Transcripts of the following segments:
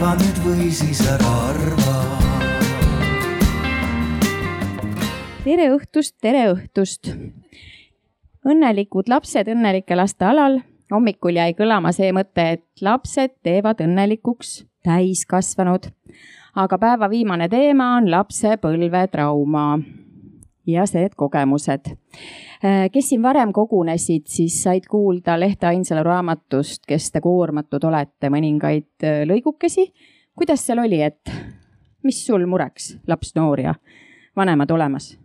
arva nüüd või siis ära arva tere õhtust, tere õhtust. õnnelikud lapsed õnnelike laste alal. hommikul jäi kõlama see mõte, et lapsed teevad õnnelikuks täiskasvanud. aga päeva viimane teema on lapsepõlvetrauma ja need kogemused. kes siin varem kogunesid, siis said kuulda Lehte Ainsalu raamatust Kes te koormatud olete, mõningaid lõigukesi. kuidas seal oli, et mis sul mureks, laps, noor ja vanemad olemas?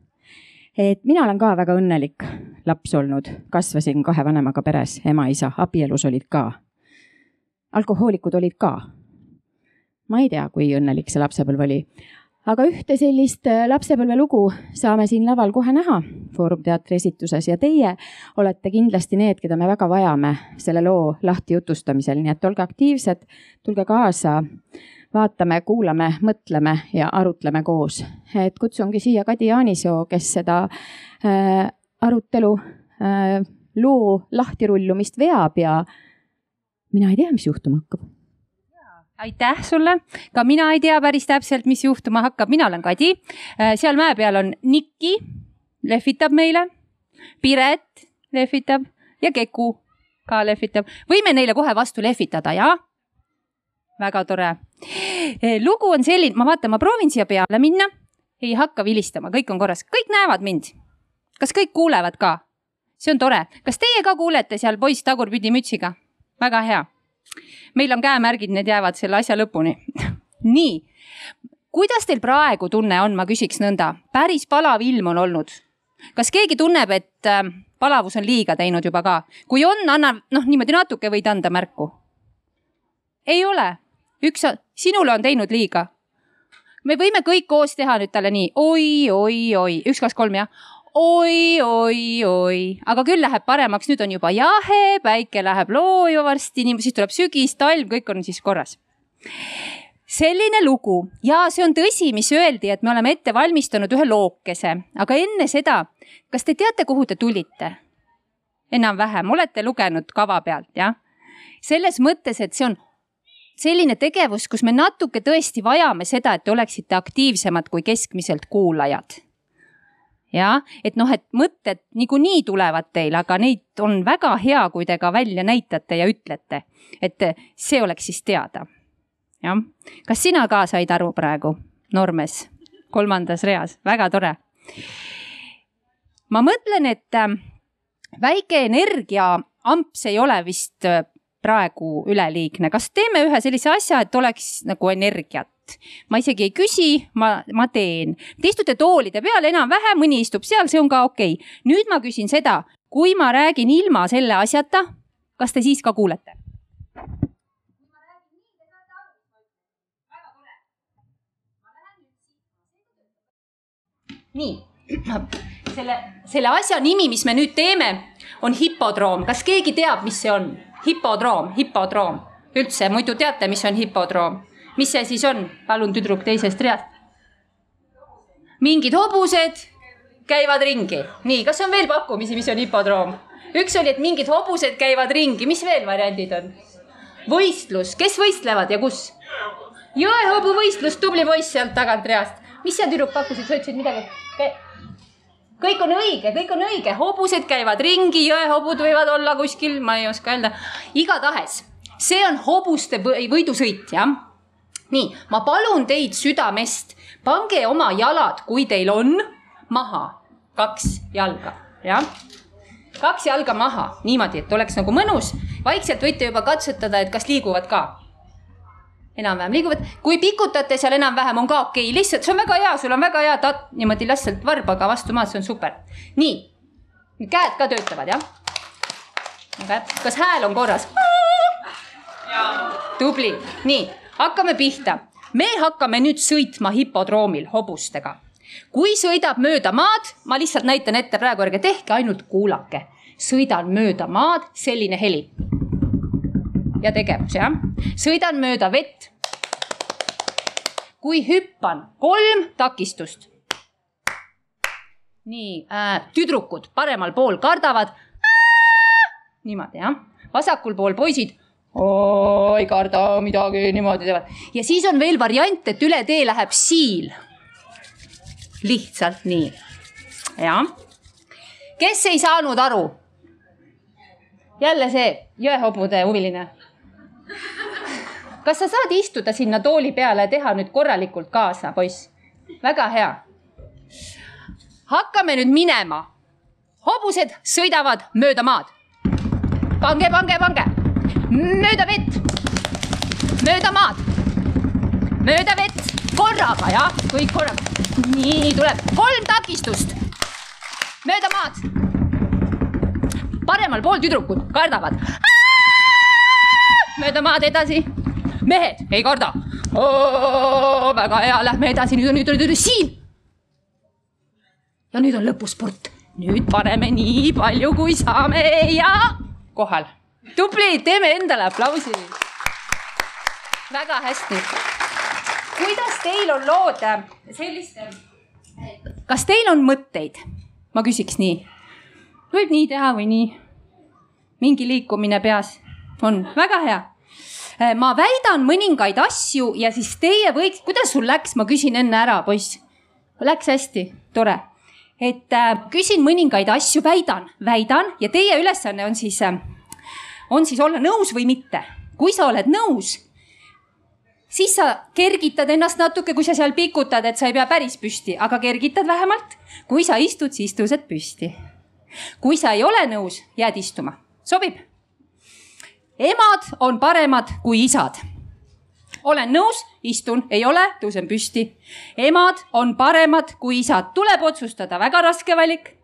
et mina olen ka väga õnnelik laps olnud, kasvasin kahe vanemaga peres, ema-isa, abielus olid ka. alkohoolikud olid ka. ma ei tea, kui õnnelik see lapsepõlv oli, aga ühte sellist äh, lapsepõlvelugu saame siin laval kohe näha Foorum teatri esituses. Ja teie olete kindlasti need, keda me väga vajame selle loo lahtijutustamisel, nii et olge aktiivsed, tulge kaasa vaatame, kuulame, mõtleme ja arutleme koos. et kutsungi siia Kadi Jaanisoo, kes seda äh, arutelu äh,, loo lahtirullumist veab ja mina ei tea, mis juhtuma hakkab aitäh sulle, ka mina ei tea päris täpselt, mis juhtuma hakkab, mina olen Kadi. Äh, seal mäe peal on Niki, lehvitab meile. Piret lehvitab ja Keku ka lehvitab. võime neile kohe vastu lehvitada, jaa? väga tore. Eh, lugu on selline, ma vaatan, ma proovin siia peale minna, ei hakka vilistama, kõik on korras, kõik näevad mind. kas kõik kuulevad ka? see on tore, kas teie ka kuulete seal poiss tagurpidi mütsiga? väga hea. Meil on käemärgid, need jäävad selle asja lõpuni nii, kuidas teil praegu tunne on, ma küsiks nõnda, päris palav ilm on olnud. kas keegi tunneb, et äh, palavus on liiga teinud juba ka? kui on, anna noh, niimoodi natuke võid anda märku. ei ole üks, sinule on teinud liiga. me võime kõik koos teha nüüd talle nii oi, oi, oi, üks, kaks, kolm jah oi, oi, oi, aga küll läheb paremaks, nüüd on juba jahe, päike läheb looju varsti, siis tuleb sügis, talv, kõik on siis korras. selline lugu ja see on tõsi, mis öeldi, et me oleme ette valmistanud ühe lookese, aga enne seda, kas te teate, kuhu te tulite? enam-vähem, olete lugenud kava pealt, jah? selles mõttes, et see on selline tegevus, kus me natuke tõesti vajame seda, et te oleksite aktiivsemad kui keskmiselt kuulajad. Ja et noh, et mõtted niikuinii tulevad teil, aga neid on väga hea, kui te ka välja näitate ja ütlete, et see oleks siis teada. jah, kas sina ka said aru praegu, Normes, kolmandas reas, väga tore. ma mõtlen, et äh, väike energia amps ei ole vist äh, praegu üleliigne, kas teeme ühe sellise asja, et oleks nagu energiat? Ma isegi ei küsi, ma, ma teen. Te istute toolide peal enam-vähem, mõni istub seal, see on ka okei okay.. nüüd ma küsin seda, kui ma räägin ilma selle asjata, kas te siis ka kuulete? nii, selle, selle asja nimi, mis me nüüd teeme, on hipodroom. kas keegi teab, mis see on? hipodroom, hipodroom. üldse, muidu teate, mis on hipodroom? Mis see siis on? palun, tüdruk teisest reast. mingid hobused käivad ringi. nii, kas on veel pakkumisi, mis on hipodroom? üks oli, et mingid hobused käivad ringi, mis veel variandid on? võistlus, kes võistlevad ja kus? jõehobuvõistlus, tubli poiss sealt tagant reast. mis sa, tüdruk, pakkusid, sa ütlesid midagi? kõik on õige, kõik on õige, hobused käivad ringi, jõehobud võivad olla kuskil, ma ei oska öelda. igatahes, see on hobuste võidusõit, jah. Nii, ma palun teid südamest, pange oma jalad, kui teil on, maha, kaks jalga, jah kaks jalga maha, niimoodi, et oleks nagu mõnus. vaikselt võite juba katsetada, et kas liiguvad ka enam-vähem liiguvad. kui pikutate seal enam-vähem, on ka okei okay., lihtsalt see on väga hea, sul on väga hea tat-, niimoodi lihtsalt varbaga vastu maad, see on super. nii, käed ka töötavad, jah? kas hääl on korras? tubli, nii, hakkame pihta. me hakkame nüüd sõitma hipodroomil hobustega. kui sõidab mööda maad, ma lihtsalt näitan ette praegu, ärge tehke, ainult kuulake. sõidan mööda maad, selline heli ja tegevus, jah. sõidan mööda vett. kui hüppan, kolm takistust. nii äh,, tüdrukud paremal pool kardavad. niimoodi, jah. vasakul pool poisid. Ei karda midagi, niimoodi teevad. ja siis on veel variant, et üle tee läheb siil. lihtsalt nii. jah. kes ei saanud aru? jälle see jõehobude huviline. kas sa saad istuda sinna tooli peale ja teha nüüd korralikult kaasa, poiss? väga hea. hakkame nüüd minema. hobused sõidavad mööda maad. pange, pange, pange mööda vett, mööda maad, mööda vett, korraga jah, kõik korraga. nii tuleb kolm takistust mööda maad. paremal pool tüdrukud kardavad. mööda maad edasi. mehed ei karda. väga hea, lähme edasi, nüüd on, nüüd on, nüüd on siin. ja nüüd on lõpusport, nüüd paneme nii palju, kui saame ja kohal tubli, teeme endale aplausi. väga hästi. kuidas teil on lood selliste, kas teil on mõtteid? ma küsiks nii. võib nii teha või nii. mingi liikumine peas on väga hea. ma väidan mõningaid asju ja siis teie võiks, kuidas sul läks, ma küsin enne ära, poiss. Läks hästi, tore et äh, küsin mõningaid asju, väidan, väidan ja teie ülesanne on siis äh, on siis olla nõus või mitte. kui sa oled nõus, siis sa kergitad ennast natuke, kui sa seal pikutad, et sa ei pea päris püsti, aga kergitad vähemalt. kui sa istud, siis tõused püsti. kui sa ei ole nõus, jääd istuma, sobib? emad on paremad kui isad olen nõus, istun, ei ole, tõusen püsti. emad on paremad kui isad, tuleb otsustada, väga raske valik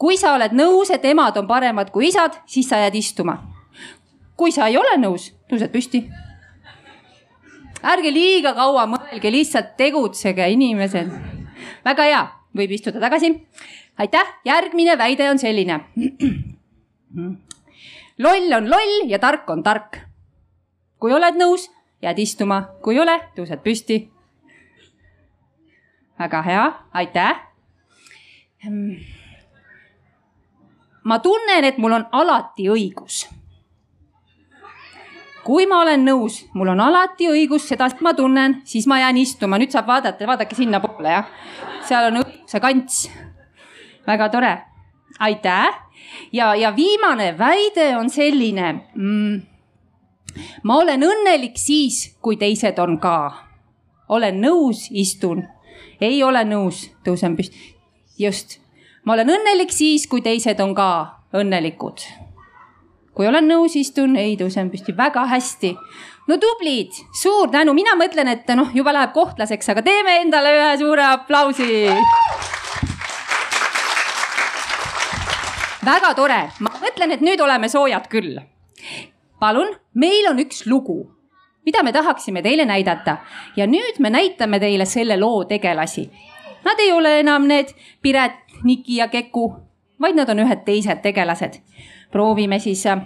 kui sa oled nõus, et emad on paremad kui isad, siis sa jääd istuma. kui sa ei ole nõus, tõused püsti. ärge liiga kaua mõelge, lihtsalt tegutsege, inimesed. väga hea, võib istuda tagasi. aitäh, järgmine väide on selline. loll on loll ja tark on tark. kui oled nõus, jääd istuma, kui ei ole, tõused püsti. väga hea, aitäh ma tunnen, et mul on alati õigus. kui ma olen nõus, mul on alati õigus, seda ma tunnen, siis ma jään istuma, nüüd saab vaadata, vaadake sinnapoole jah. seal on õiguse kants. väga tore, aitäh. ja, ja viimane väide on selline mm,. ma olen õnnelik siis, kui teised on ka. olen nõus, istun, ei ole nõus, tõusen püsti. just ma olen õnnelik siis, kui teised on ka õnnelikud. kui olen nõus, istun, ei tõusen püsti, väga hästi. no tublid, suur tänu, mina mõtlen, et noh, juba läheb kohtlaseks, aga teeme endale ühe suure aplausi. väga tore, ma mõtlen, et nüüd oleme soojad küll. palun, meil on üks lugu mida me tahaksime teile näidata ja nüüd me näitame teile selle loo tegelasi. Nad ei ole enam need Piret, Niki ja Keku, vaid nad on ühed teised tegelased. proovime siis, äh,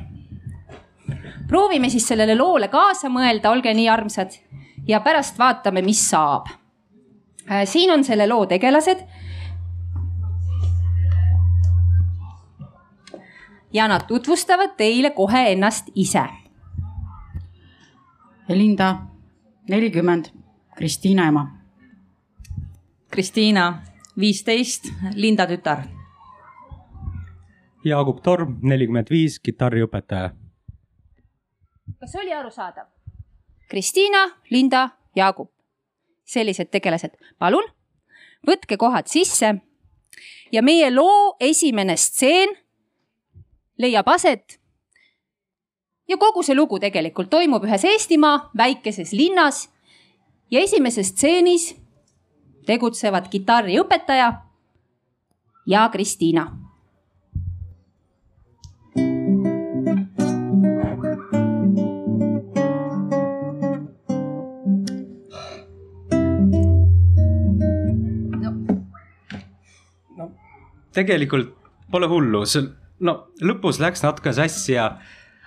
proovime siis sellele loole kaasa mõelda, olge nii armsad ja pärast vaatame, mis saab. Äh, siin on selle loo tegelased. ja nad tutvustavad teile kohe ennast ise. Elinda, nelikümmend, Kristiina ema. Kristiina viisteist, Linda tütar. Jaagup Torm, nelikümmend viis, kitarriõpetaja. kas oli arusaadav? Kristiina, Linda, Jaagup, sellised tegelased, palun võtke kohad sisse ja meie loo esimene stseen leiab aset. ja kogu see lugu tegelikult toimub ühes Eestimaa väikeses linnas ja esimeses stseenis tegutsevad kitarriõpetaja ja Kristiina. no. Tegelikult pole hullu, see no lõpus läks natuke sassi ja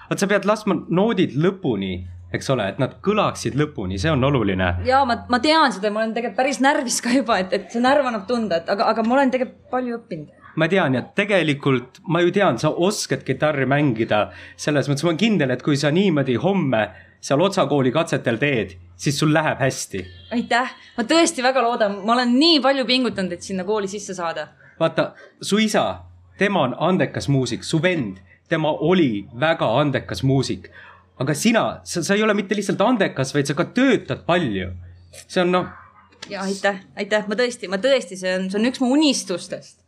vot sa pead laskma noodid lõpuni eks ole, et nad kõlaksid lõpuni, see on oluline. ja ma, ma tean seda, ma olen tegelikult päris närvis ka juba, et, et see närv annab tunda, et aga, aga ma olen tegelikult palju õppinud. ma tean ja tegelikult ma ju tean, sa oskad kitarri mängida. selles mõttes ma olen kindel, et kui sa niimoodi homme seal Otsa kooli katsetel teed, siis sul läheb hästi. aitäh, ma tõesti väga loodan, ma olen nii palju pingutanud, et sinna kooli sisse saada. vaata, su isa, tema on andekas muusik, su vend, tema oli väga andekas muusik. Aga sina, sa, sa ei ole mitte lihtsalt andekas, vaid sa ka töötad palju. see on noh ja aitäh, aitäh, ma tõesti, ma tõesti, see on, see on üks mu unistustest.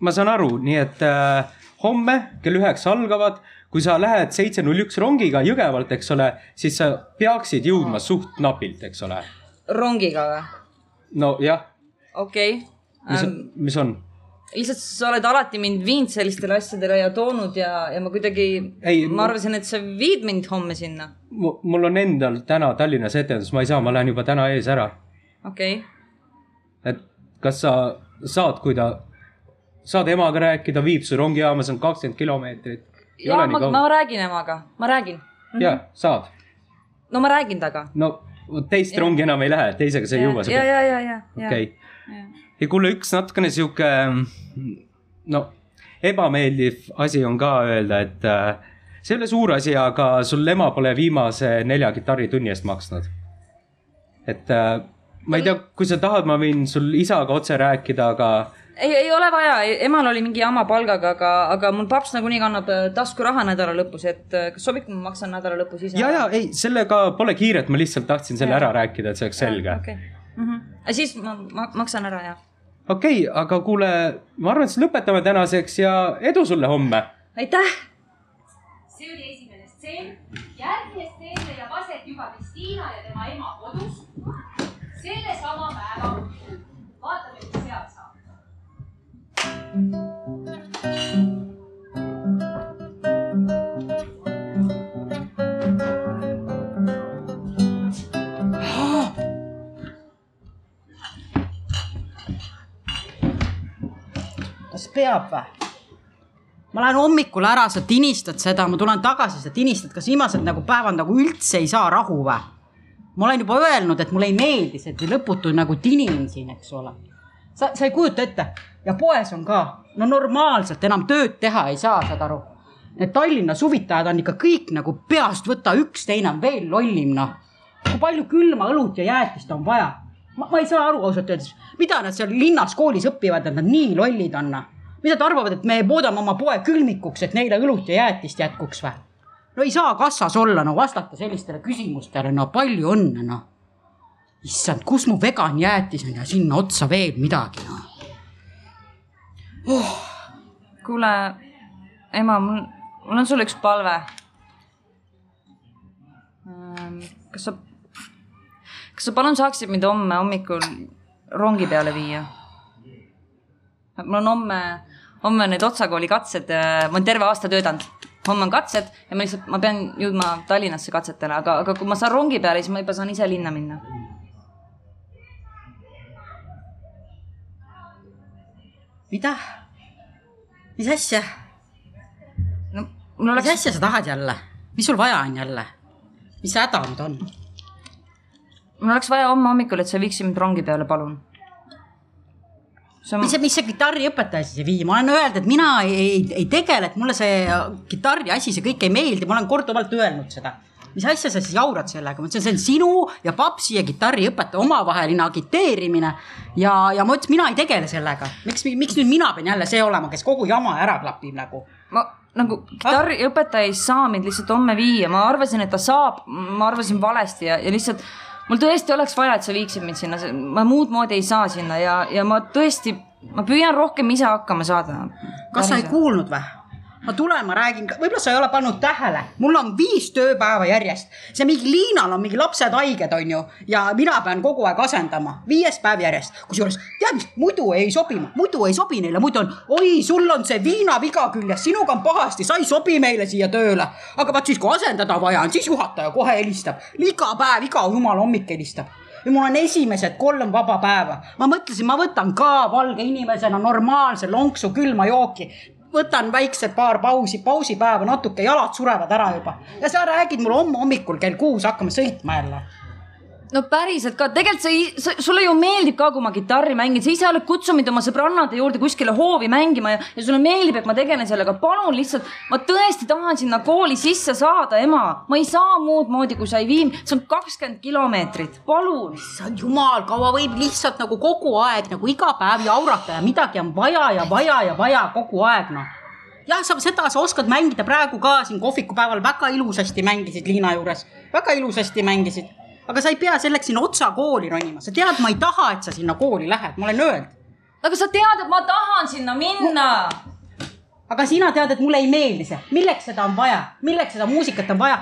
ma saan aru, nii et äh, homme kell üheksa algavad, kui sa lähed seitse null üks rongiga Jõgevalt, eks ole, siis sa peaksid jõudma suht napilt, eks ole. rongiga või? nojah. okei okay. mis on ähm,, mis on? Lihtsalt sa oled alati mind viinud sellistele asjadele ja toonud ja, ja ma kuidagi, ma arvasin, et sa viid mind homme sinna. mul on endal täna Tallinnas etendus, ma ei saa, ma lähen juba täna ees ära okei okay.. et kas sa saad, kui ta, saad emaga rääkida, viib su rongijaama, see on kakskümmend kilomeetrit. ja ma, ma räägin emaga, ma räägin mm. -hmm. ja, saad. no ma räägin temaga. no teist ja. rongi enam ei lähe, teisega sa ei jõua. ja, ja, ja, ja. okei. Ja kuule, üks natukene sihuke, no ebameeldiv asi on ka öelda, et äh, see ei ole suur asi, aga sul ema pole viimase nelja kitarritunni eest maksnud. et äh, ma ei tea, kui sa tahad, ma võin sul isaga otse rääkida, aga. ei, ei ole vaja, emal oli mingi jama palgaga, aga, aga mul paps nagunii kannab äh, taskuraha nädala lõpus, et äh, kas sobib, kui ma maksan nädala lõpus ise? ja, ja ei, sellega pole kiiret, ma lihtsalt tahtsin selle ja. ära rääkida, et see oleks selge. okei mm -hmm., siis ma, ma maksan ära ja. Okei okay,, aga kuule, ma arvan, et siis lõpetame tänaseks ja edu sulle homme. aitäh. see oli esimene stseen, järgmine stseen leiab aset juba Kristiina ja tema ema kodus sellesama päeva õhtul. vaatame, mis sealt saab. Peab või? ma lähen hommikul ära, sa tinistad seda, ma tulen tagasi, sa tinistad, kas viimased nagu päevad nagu üldse ei saa rahu või? ma olen juba öelnud, et mulle ei meeldi see lõputu nagu tinin siin, eks ole. sa, sa ei kujuta ette ja poes on ka, no normaalselt enam tööd teha ei saa, saad aru. Need Tallinna suvitajad on ikka kõik nagu peast võta, üks teine on veel lollim, noh. kui palju külma õlut ja jäätist on vaja? ma ei saa aru ausalt öeldes, mida nad seal linnas koolis õpivad, et nad nii lollid on, noh. Mida nad arvavad, et me poodame oma poe külmikuks, et neile õlut ja jäätist jätkuks või? no ei saa kassas olla, no vastata sellistele küsimustele, no palju õnne, noh. issand, kus mu vegan jäätis on ja sinna otsa veel midagi, noh oh.. kuule, ema, mul, mul on sulle üks palve. Ehm, kas sa, kas sa palun saaksid mind homme hommikul rongi peale viia? mul on homme, homme need Otsa kooli katsed, ma olen terve aasta töötanud homme on katsed ja ma lihtsalt, ma pean jõudma Tallinnasse katsetele, aga, aga kui ma saan rongi peale, siis ma juba saan ise linna minna. mida? mis asja? no oleks. mis asja sa tahad jälle? mis sul vaja on jälle? mis häda nüüd on? mul oleks vaja homme hommikul, et sa viiksid mind rongi peale, palun on... mis see, mis see kitarriõpetaja siis ei vii, ma olen öelnud, et mina ei, ei, ei tegele, et mulle see kitarri asi, see kõik ei meeldi, ma olen korduvalt öelnud seda. mis asja sa siis jaurad sellega, ma ütlesin, see on sinu ja papsi ja kitarriõpetaja omavaheline agiteerimine. ja, ja ma ütlesin, mina ei tegele sellega, miks, miks nüüd mina pean jälle see olema, kes kogu jama ära klapib nagu? ma nagu kitarriõpetaja ei saa mind lihtsalt homme viia, ma arvasin, et ta saab, ma arvasin valesti ja, ja lihtsalt mul tõesti oleks vaja, et sa viiksid mind sinna, ma muud moodi ei saa sinna ja, ja ma tõesti, ma püüan rohkem ise hakkama saada. kas sa ei kuulnud või? Ma tulen, ma räägin, võib-olla sa ei ole pannud tähele, mul on viis tööpäeva järjest. see mingi Liinal on mingi lapsed haiged, onju, ja mina pean kogu aeg asendama, viies päev järjest. kusjuures tead mis, muidu ei sobi, muidu ei sobi neile, muidu on, oi, sul on see viinaviga küljes, sinuga on pahasti, sa ei sobi meile siia tööle. aga vaat siis, kui asendada vaja on, siis juhataja kohe helistab, iga päev, iga jumala hommik helistab. Ja mul on esimesed kolm vaba päeva. ma mõtlesin, ma võtan ka valge inimesena normaalse lonksu külma jooki võtan väiksed paar pausi, pausipäeva, natuke jalad surevad ära juba ja sa räägid mulle homme hommikul kell kuus hakkame sõitma jälle. No päriselt ka, tegelikult sa, sa, sulle ju meeldib ka, kui ma kitarri mängin, sa ise oled kutsunud mind oma sõbrannade juurde kuskile hoovi mängima ja, ja sulle meeldib, et ma tegelen sellega. palun lihtsalt, ma tõesti tahan sinna kooli sisse saada, ema. ma ei saa muud moodi, kui sa ei vii, see on kakskümmend kilomeetrit, palun. issand jumal, kaua võib lihtsalt nagu kogu aeg nagu iga päev jaurata ja midagi on vaja ja vaja ja vaja kogu aeg noh. jah, sa seda sa oskad mängida praegu ka siin kohvikupäeval väga ilusasti mängisid Liina juures, väga ilusasti mängisid. Aga sa ei pea selleks sinna otsa kooli ronima, sa tead, ma ei taha, et sa sinna kooli lähed, ma olen öelnud. aga sa tead, et ma tahan sinna minna. aga sina tead, et mulle ei meeldi see, milleks seda on vaja, milleks seda muusikat on vaja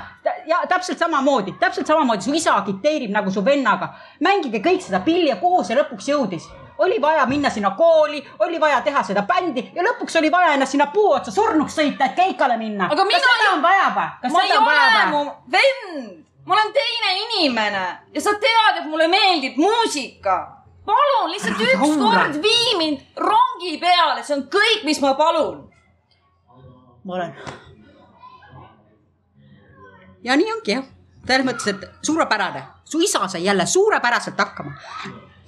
ja täpselt samamoodi, täpselt samamoodi su isa agiteerib nagu su vennaga. mängige kõik seda pilli ja kuhu see lõpuks jõudis? oli vaja minna sinna kooli, oli vaja teha seda bändi ja lõpuks oli vaja ennast sinna puu otsa surnuks sõita, et keikale minna. Kas seda ju- on vaja või? kas ma seda on vaja või? mu vend, ma olen teine inimene ja sa tead, et mulle meeldib muusika. palun lihtsalt ükskord vii mind rongi peale, see on kõik, mis ma palun. ma olen. ja nii ongi jah, selles mõttes, et suurepärane, su isa sai jälle suurepäraselt hakkama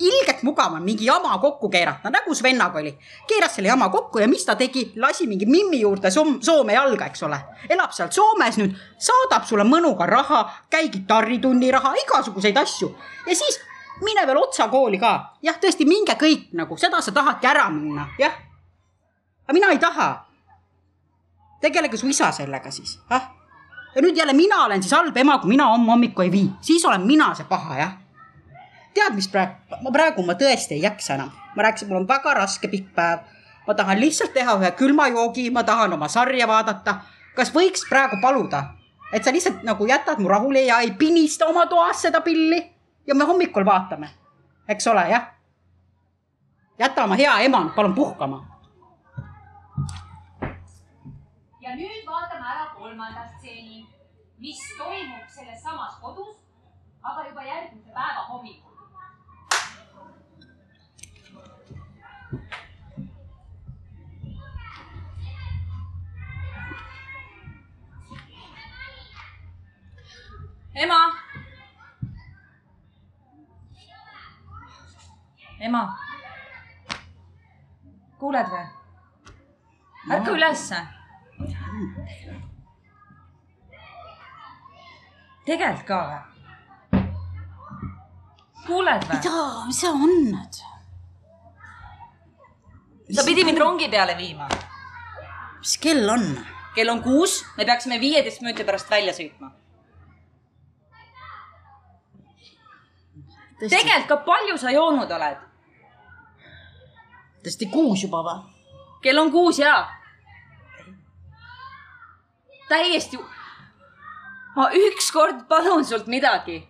ilgelt mugav on mingi jama kokku keerata, nagu su vennaga oli. keeras selle jama kokku ja mis ta tegi, lasi mingi Mimmi juurde Soom, Soome jalga, eks ole. elab seal Soomes nüüd, saadab sulle mõnuga raha, käi kitarritunni raha, igasuguseid asju ja siis mine veel otsa kooli ka. jah, tõesti, minge kõik nagu, seda sa tahadki ära minna, jah. aga mina ei taha tegelege su isa sellega siis, ah. ja nüüd jälle mina olen siis halb ema, kui mina homme hommikul ei vii, siis olen mina see paha, jah. tead, mis praegu, ma praegu ma tõesti ei jaksa enam, ma rääkisin, mul on väga raske pikk päev. ma tahan lihtsalt teha ühe külma joogi, ma tahan oma sarja vaadata. kas võiks praegu paluda, et sa lihtsalt nagu jätad mu rahule ja ei pinista oma toas seda pilli ja me hommikul vaatame, eks ole, jah. jäta oma hea ema palun puhkama ja nüüd vaatame ära kolmanda stseeni, mis toimub selles samas kodus, aga juba järgmise päeva hommikul. ema. kuuled või? ärka ülesse. tegelikult ka või? kuuled või? mida, mis on nüüd? sa pidi mind rongi peale viima. mis kell on? kell on kuus, me peaksime viieteist minuti pärast välja sõitma. tegelikult ka palju sa joonud oled? Tõesti kuus juba või? kell on kuus ja. täiesti. ma ükskord palun sult midagi.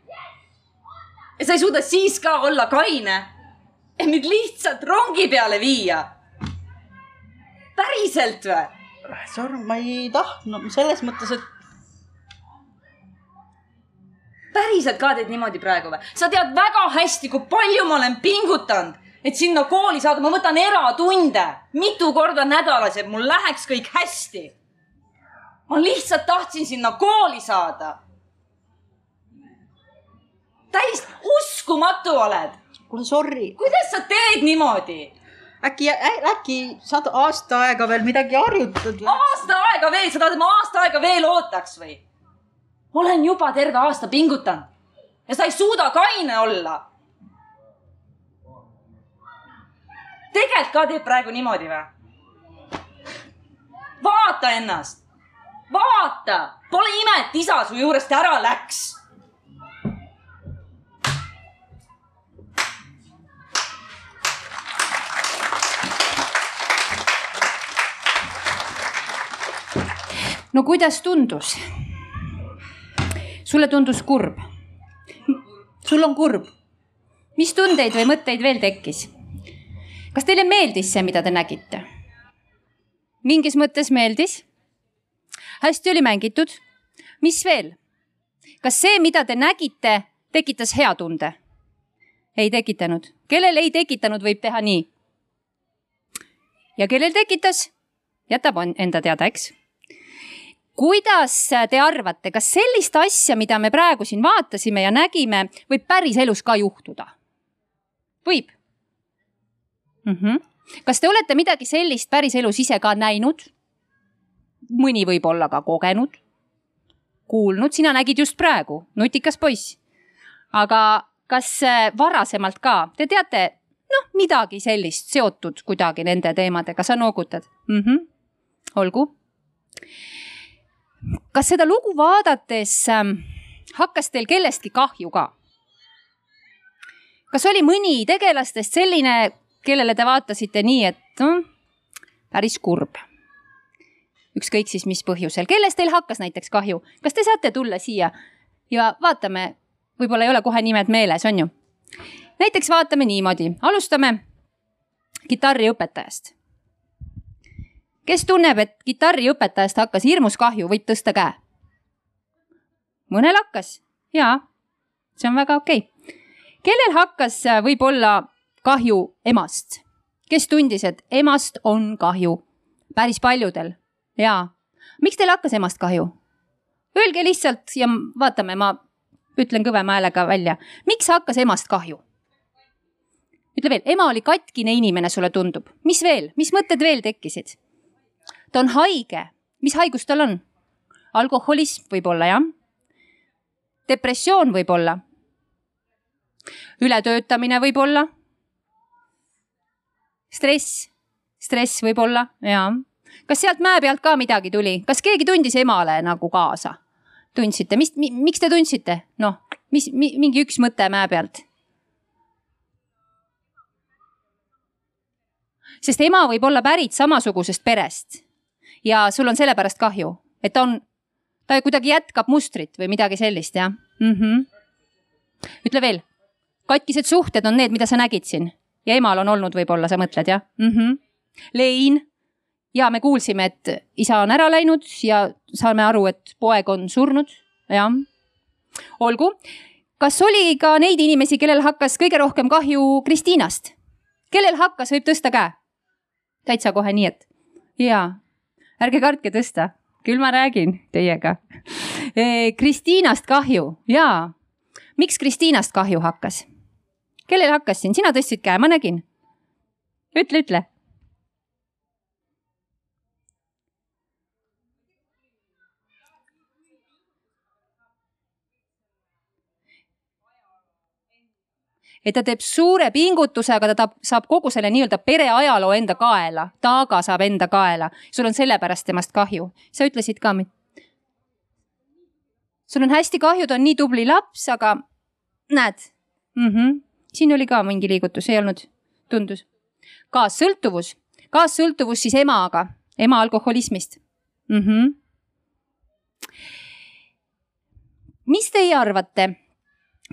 ja sa ei suuda siis ka olla kaine, et mind lihtsalt rongi peale viia. päriselt või? Sorry, ma ei tahtnud selles mõttes, et päriselt ka teed niimoodi praegu või? sa tead väga hästi, kui palju ma olen pingutanud, et sinna kooli saada, ma võtan eratunde mitu korda nädalas, et mul läheks kõik hästi. ma lihtsalt tahtsin sinna kooli saada. täiesti uskumatu oled, kuule, sorry, kuidas sa teed niimoodi? äkki, äkki saad aasta aega veel midagi harjutada? aasta aega veel, sa tahad, et ma aasta aega veel ootaks või? olen juba terve aasta pingutanud ja sa ei suuda kaine olla. Tegelikult ka teeb praegu niimoodi või? vaata ennast, vaata, pole ime, et isa su juurest ära läks. no kuidas tundus? sulle tundus kurb? sul on kurb? mis tundeid või mõtteid veel tekkis? Kas teile meeldis see, mida te nägite? mingis mõttes meeldis. hästi oli mängitud. mis veel? kas see, mida te nägite, tekitas hea tunde? ei tekitanud. kellel ei tekitanud, võib teha nii. ja kellel tekitas, jätab enda teada, eks kuidas te arvate, kas sellist asja, mida me praegu siin vaatasime ja nägime, võib päriselus ka juhtuda? võib mm? -hmm. kas te olete midagi sellist päriselus ise ka näinud? mõni võib-olla ka kogenud, kuulnud, sina nägid just praegu, nutikas poiss. aga kas äh, varasemalt ka, te teate, noh, midagi sellist seotud kuidagi nende teemadega, sa noogutad mm? -hmm. olgu kas seda lugu vaadates ähm, hakkas teil kellestki kahju ka? kas oli mõni tegelastest selline, kellele te vaatasite nii, et no, päris kurb? ükskõik siis mis põhjusel, kellest teil hakkas näiteks kahju, kas te saate tulla siia? Ja vaatame, võib-olla ei ole kohe nimed meeles, on ju? näiteks vaatame niimoodi, alustame kitarriõpetajast. Kes tunneb, et kitarriõpetajast hakkas hirmus kahju, võib tõsta käe. mõnel hakkas, jaa, see on väga okei. Okay.. kellel hakkas äh, võib-olla kahju emast? kes tundis, et emast on kahju? päris paljudel, jaa. miks teil hakkas emast kahju? Öelge lihtsalt ja vaatame, ma ütlen kõvema häälega välja, miks hakkas emast kahju? ütle veel, ema oli katkine inimene, sulle tundub, mis veel, mis mõtted veel tekkisid? ta on haige, mis haigus tal on? alkoholism võib-olla jah. depressioon võib-olla. ületöötamine võib-olla. Stress, stress võib-olla, jaa. kas sealt mäe pealt ka midagi tuli, kas keegi tundis emale nagu kaasa? tundsite, mis, miks te tundsite, noh, mis mi,, mingi üks mõte mäe pealt? sest ema võib olla pärit samasugusest perest ja sul on sellepärast kahju, et on, ta kuidagi jätkab mustrit või midagi sellist, jah mm -hmm.? ütle veel, katkised suhted on need, mida sa nägid siin ja emal on olnud võib-olla, sa mõtled jah mm? -hmm. lein ja me kuulsime, et isa on ära läinud ja saame aru, et poeg on surnud, jah. olgu, kas oli ka neid inimesi, kellel hakkas kõige rohkem kahju Kristiinast? kellel hakkas, võib tõsta käe? täitsa kohe nii, et jaa, ärge kartke tõsta, küll ma räägin teiega. Kristiinast kahju, jaa. miks Kristiinast kahju hakkas? Kellel hakkas siin, sina tõstsid käe, ma nägin. ütle, ütle et ta teeb suure pingutuse, aga ta tahab, saab kogu selle nii-öelda pereajaloo enda kaela, taaga saab enda kaela. sul on sellepärast temast kahju. sa ütlesid ka. sul on hästi kahju, ta on nii tubli laps, aga näed mm. -hmm. Siin oli ka mingi liigutus, ei olnud, tundus. kaassõltuvus, kaassõltuvus siis emaga, ema alkoholismist mm. -hmm. mis teie arvate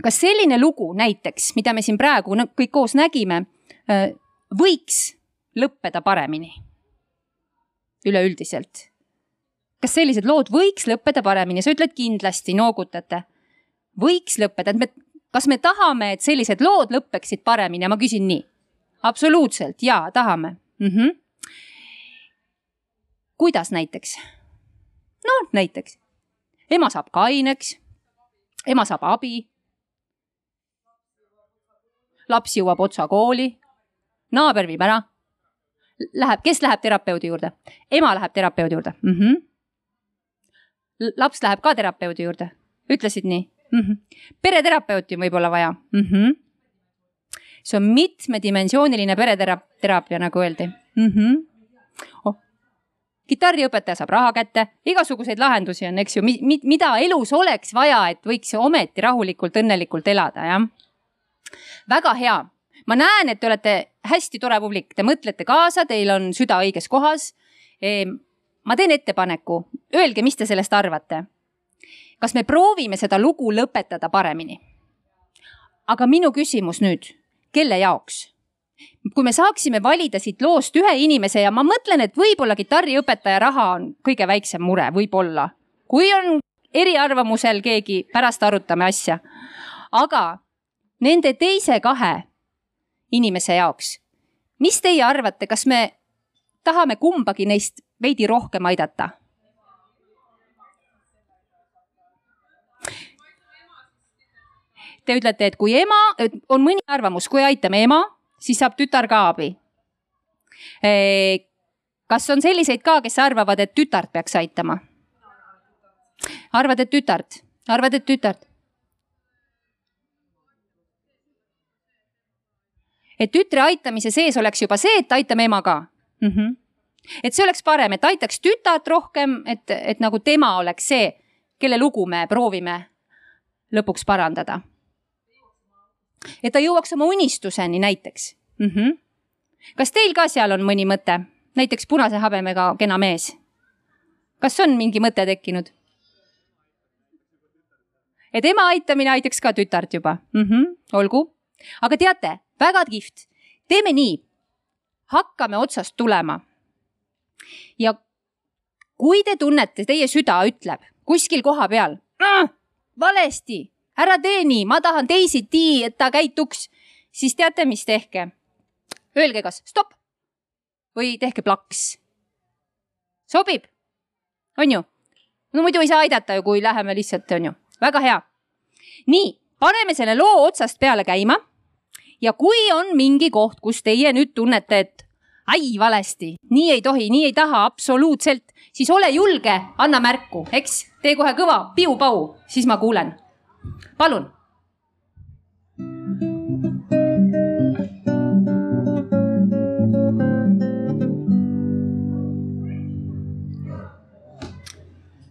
kas selline lugu näiteks, mida me siin praegu kõik koos nägime, võiks lõppeda paremini? üleüldiselt. kas sellised lood võiks lõppeda paremini, sa ütled kindlasti, noogutate. võiks lõppeda, et me, kas me tahame, et sellised lood lõppeksid paremini ja ma küsin nii. absoluutselt jaa, tahame mm. -hmm. kuidas näiteks? noh, näiteks ema saab kaineks, ema saab abi laps jõuab otsa kooli, naaber viib ära. Läheb, kes läheb terapeudi juurde? ema läheb terapeudi juurde mm. -hmm. laps läheb ka terapeudi juurde, ütlesid nii mm? -hmm. pereterapeuti on võib-olla vaja mm. -hmm. see on mitmedimensiooniline pereteraapia, nagu öeldi mm. -hmm. Oh kitarriõpetaja saab raha kätte, igasuguseid lahendusi on, eks ju, mida elus oleks vaja, et võiks ometi rahulikult, õnnelikult elada, jah väga hea, ma näen, et te olete hästi tore publik, te mõtlete kaasa, teil on süda õiges kohas. Ehm, ma teen ettepaneku, öelge, mis te sellest arvate. Kas me proovime seda lugu lõpetada paremini? aga minu küsimus nüüd, kelle jaoks? kui me saaksime valida siit loost ühe inimese ja ma mõtlen, et võib-olla kitarriõpetaja raha on kõige väiksem mure, võib-olla. kui on eriarvamusel keegi, pärast arutame asja. aga nende teise kahe inimese jaoks. mis teie arvate, kas me tahame kumbagi neist veidi rohkem aidata? Te ütlete, et kui ema, on mõni arvamus, kui aitame ema, siis saab tütar ka abi. kas on selliseid ka, kes arvavad, et tütart peaks aitama? arvad, et tütart, arvad, et tütart? et tütre aitamise sees oleks juba see, et aitame ema ka mm. -hmm. et see oleks parem, et aitaks tütart rohkem, et, et nagu tema oleks see, kelle lugu me proovime lõpuks parandada. Et ta jõuaks oma unistuseni näiteks mm. -hmm. kas teil ka seal on mõni mõte, näiteks punase habemega kena mees? kas on mingi mõte tekkinud? et ema aitamine aitaks ka tütart juba mm. -hmm. olgu, aga teate, väga kihvt, teeme nii, hakkame otsast tulema. ja kui te tunnete, teie süda ütleb kuskil koha peal ah,, valesti, ära tee nii, ma tahan teisiti, et ta käituks, siis teate, mis tehke? Öelge kas stopp või tehke plaks. sobib? on ju? no muidu ei saa aidata ju, kui läheme lihtsalt, on ju väga hea. nii, paneme selle loo otsast peale käima. ja kui on mingi koht, kus teie nüüd tunnete, et ai valesti, nii ei tohi, nii ei taha absoluutselt, siis ole julge, anna märku, eks, tee kohe kõva piu-pau, siis ma kuulen. Palun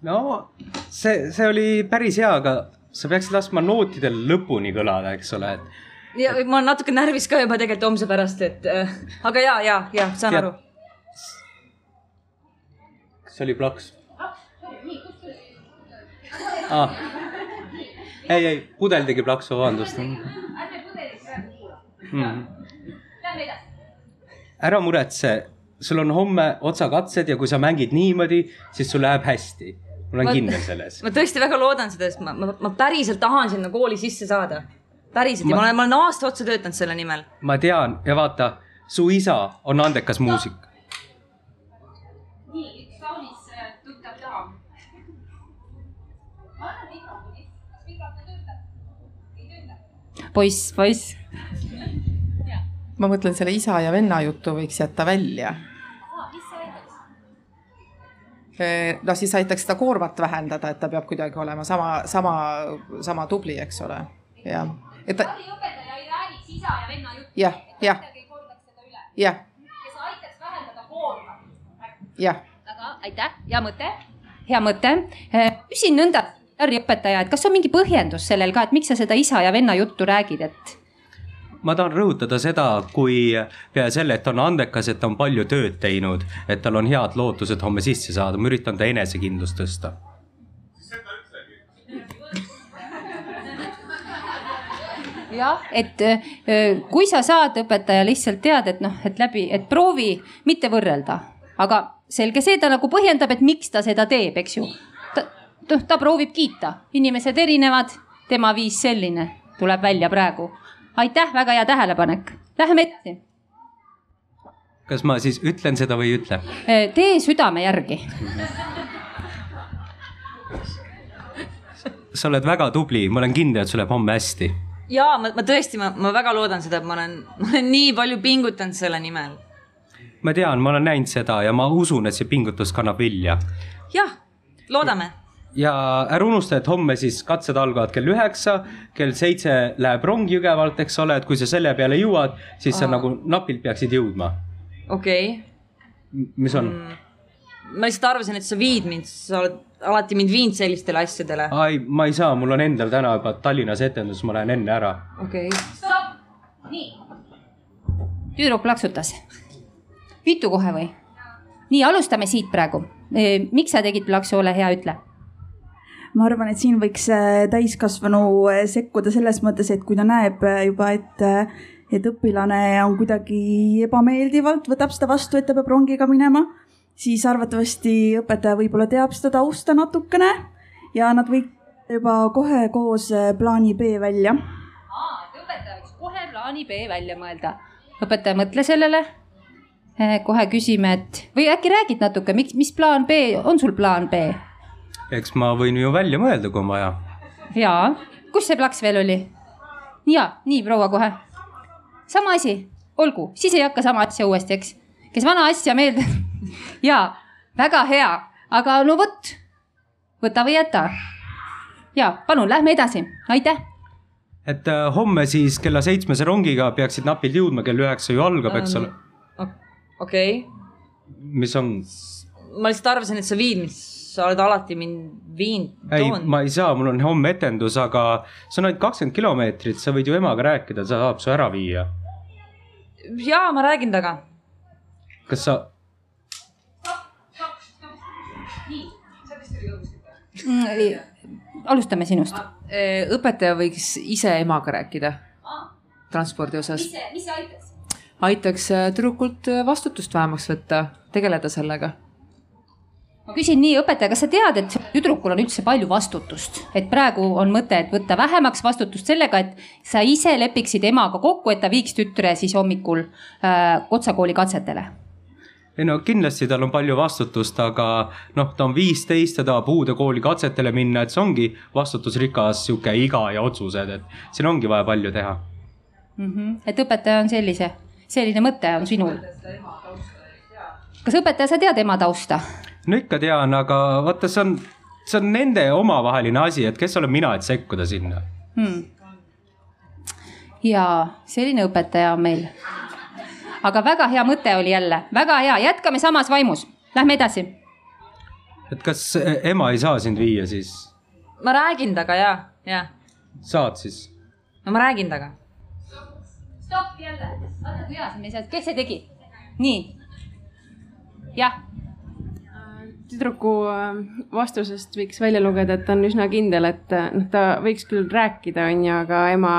no see, see oli päris hea, aga sa peaksid laskma nootidel lõpuni kõlada, eks ole, et. ja ma olen natuke närvis ka juba tegelikult homse pärast, et äh, aga ja, ja, ja saan Tead, aru. kas see oli plaks? Ah. Ei, ei, pudel tegi plaksu, vabandust. mm.. Ära muretse, sul on homme otsakatsed ja kui sa mängid niimoodi, siis sul läheb hästi ma olen kindel selles. ma tõesti väga loodan seda, sest ma, ma, ma päriselt tahan sinna kooli sisse saada. päriselt ma... ja ma olen, ma olen aasta otsa töötanud selle nimel. ma tean ja vaata, su isa on andekas muusik. nii, üks kaunis äh, tuttav daam. ma annan mikrofoni, kas mikrofon töötab? ei tööta. Poiss, poiss. ma mõtlen selle isa ja venna jutu võiks jätta välja no siis aitaks seda koormat vähendada, et ta peab kuidagi olema sama, sama, sama tubli, eks ole, jah. et ta. abiõpetaja ei räägiks isa ja venna juttu. jah, jah. jah. kes aitaks vähendada koormat. jah. väga aitäh, hea mõte, hea mõte. küsin nõnda, Harri õpetaja, et kas on mingi põhjendus sellel ka, et miks sa seda isa ja venna juttu räägid, et ma tahan rõhutada seda, kui peale selle, et ta on andekas, et ta on palju tööd teinud, et tal on head lootused homme sisse saada, ma üritan ta enesekindlust tõsta. jah, et kui sa saad õpetaja lihtsalt tead, et noh, et läbi, et proovi mitte võrrelda, aga selge see, ta nagu põhjendab, et miks ta seda teeb, eks ju. Noh, ta proovib kiita, inimesed erinevad, tema viis selline tuleb välja praegu aitäh, väga hea tähelepanek. Läheme ette. kas ma siis ütlen seda või ei ütle? tee südame järgi. sa oled väga tubli, ma olen kindel, et sul läheb homme hästi. ja ma, ma tõesti, ma, ma väga loodan seda, et ma olen, ma olen nii palju pingutanud selle nimel. ma tean, ma olen näinud seda ja ma usun, et see pingutus kannab vilja. jah, loodame ja ära unusta, et homme siis katsed algavad kell üheksa, kell seitse läheb rong Jõgevalt, eks ole, et kui sa selle peale jõuad, siis Aa. sa nagu napilt peaksid jõudma. okei okay.. mis on mm.? ma lihtsalt arvasin, et sa viid mind, sa oled alati mind viinud sellistele asjadele. ai, ma ei saa, mul on endal täna juba Tallinnas etendus, ma lähen enne ära. okei okay.. stopp, nii. tüdruk plaksutas. Vitu kohe või? nii, alustame siit praegu. miks sa tegid plaksu, ole hea, ütle ma arvan, et siin võiks äh, täiskasvanu äh, sekkuda selles mõttes, et kui ta näeb äh, juba, et, et õpilane on kuidagi ebameeldivalt, võtab seda vastu, et ta peab rongiga minema, siis arvatavasti õpetaja võib-olla teab seda tausta natukene ja nad võivad juba kohe koos plaani B välja. õpetaja võiks kohe plaani B välja mõelda. õpetaja, mõtle sellele. kohe küsime, et või äkki räägid natuke, miks, mis plaan B, on sul plaan B? Eks ma võin ju välja mõelda, kui on vaja. jaa, kus see plaks veel oli? ja nii proua kohe. sama asi, olgu, siis ei hakka sama asja uuesti, eks. kes vana asja meelde ja väga hea, aga no vot, võta või jäta. ja palun, lähme edasi, aitäh et äh, homme siis kella seitsmese rongiga peaksid napilt jõudma, kell üheksa ju algab, eks ole. okei okay., mis on? ma lihtsalt arvasin, et sa viid mind, sa oled alati mind viinud. ei, ma ei saa, mul on homme etendus, aga see on ainult kakskümmend kilomeetrit, sa võid ju emaga rääkida, ta saab su ära viia. ja ma räägin temaga. kas sa? alustame sinust. õpetaja võiks ise emaga rääkida transpordi osas. mis see, aitas? aitaks äh, tüdrukult äh, vastutust vähemaks võtta, tegeleda sellega. Ma küsin nii, õpetaja, kas sa tead, et tüdrukul on üldse palju vastutust, et praegu on mõte, et võtta vähemaks vastutust sellega, et sa ise lepiksid emaga kokku, et ta viiks tütre siis hommikul äh, Kotsakooli katsetele ei no kindlasti tal on palju vastutust, aga noh, ta on viisteist, ta tahab uude kooli katsetele minna, et see ongi vastutusrikas sihuke iga ja otsused, et siin ongi vaja palju teha mm. -hmm. et õpetaja on sellise, selline mõte on sinul? kas õpetaja, sa tead ema tausta? No ikka tean, aga vaata, see on, see on nende omavaheline asi, et kes olen mina, et sekkuda sinna hmm.. ja selline õpetaja on meil aga väga hea mõte oli jälle, väga hea, jätkame samas vaimus, lähme edasi. et kas ema ei saa sind viia siis? ma räägin temaga ja, ja. saad siis? no ma räägin temaga. stopp jälle, vaata kui hea see mees on, kes see tegi? nii. jah tüdruku äh, vastusest võiks välja lugeda, et ta on üsna kindel, et äh, noh, ta võiks küll rääkida, onju, aga ema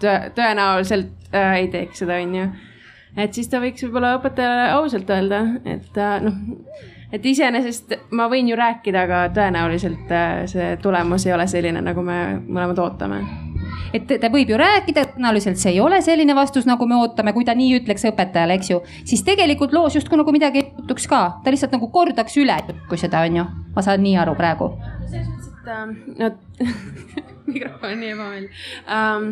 tõenäoliselt äh, ei teeks seda, onju et siis ta võiks võib-olla õpetajale ausalt öelda, et noh, et iseenesest ma võin ju rääkida, aga tõenäoliselt äh, see tulemus ei ole selline, nagu me mõlemad ootame et ta võib ju rääkida, tõenäoliselt see ei ole selline vastus, nagu me ootame, kui ta nii ütleks õpetajale, eks ju. siis tegelikult loos justkui nagu midagi ei juhtuks ka, ta lihtsalt nagu kordaks üle, kui seda on ju, ma saan nii aru praegu. selles mõttes, et äh, no mikrofon on nii ebameeldiv um,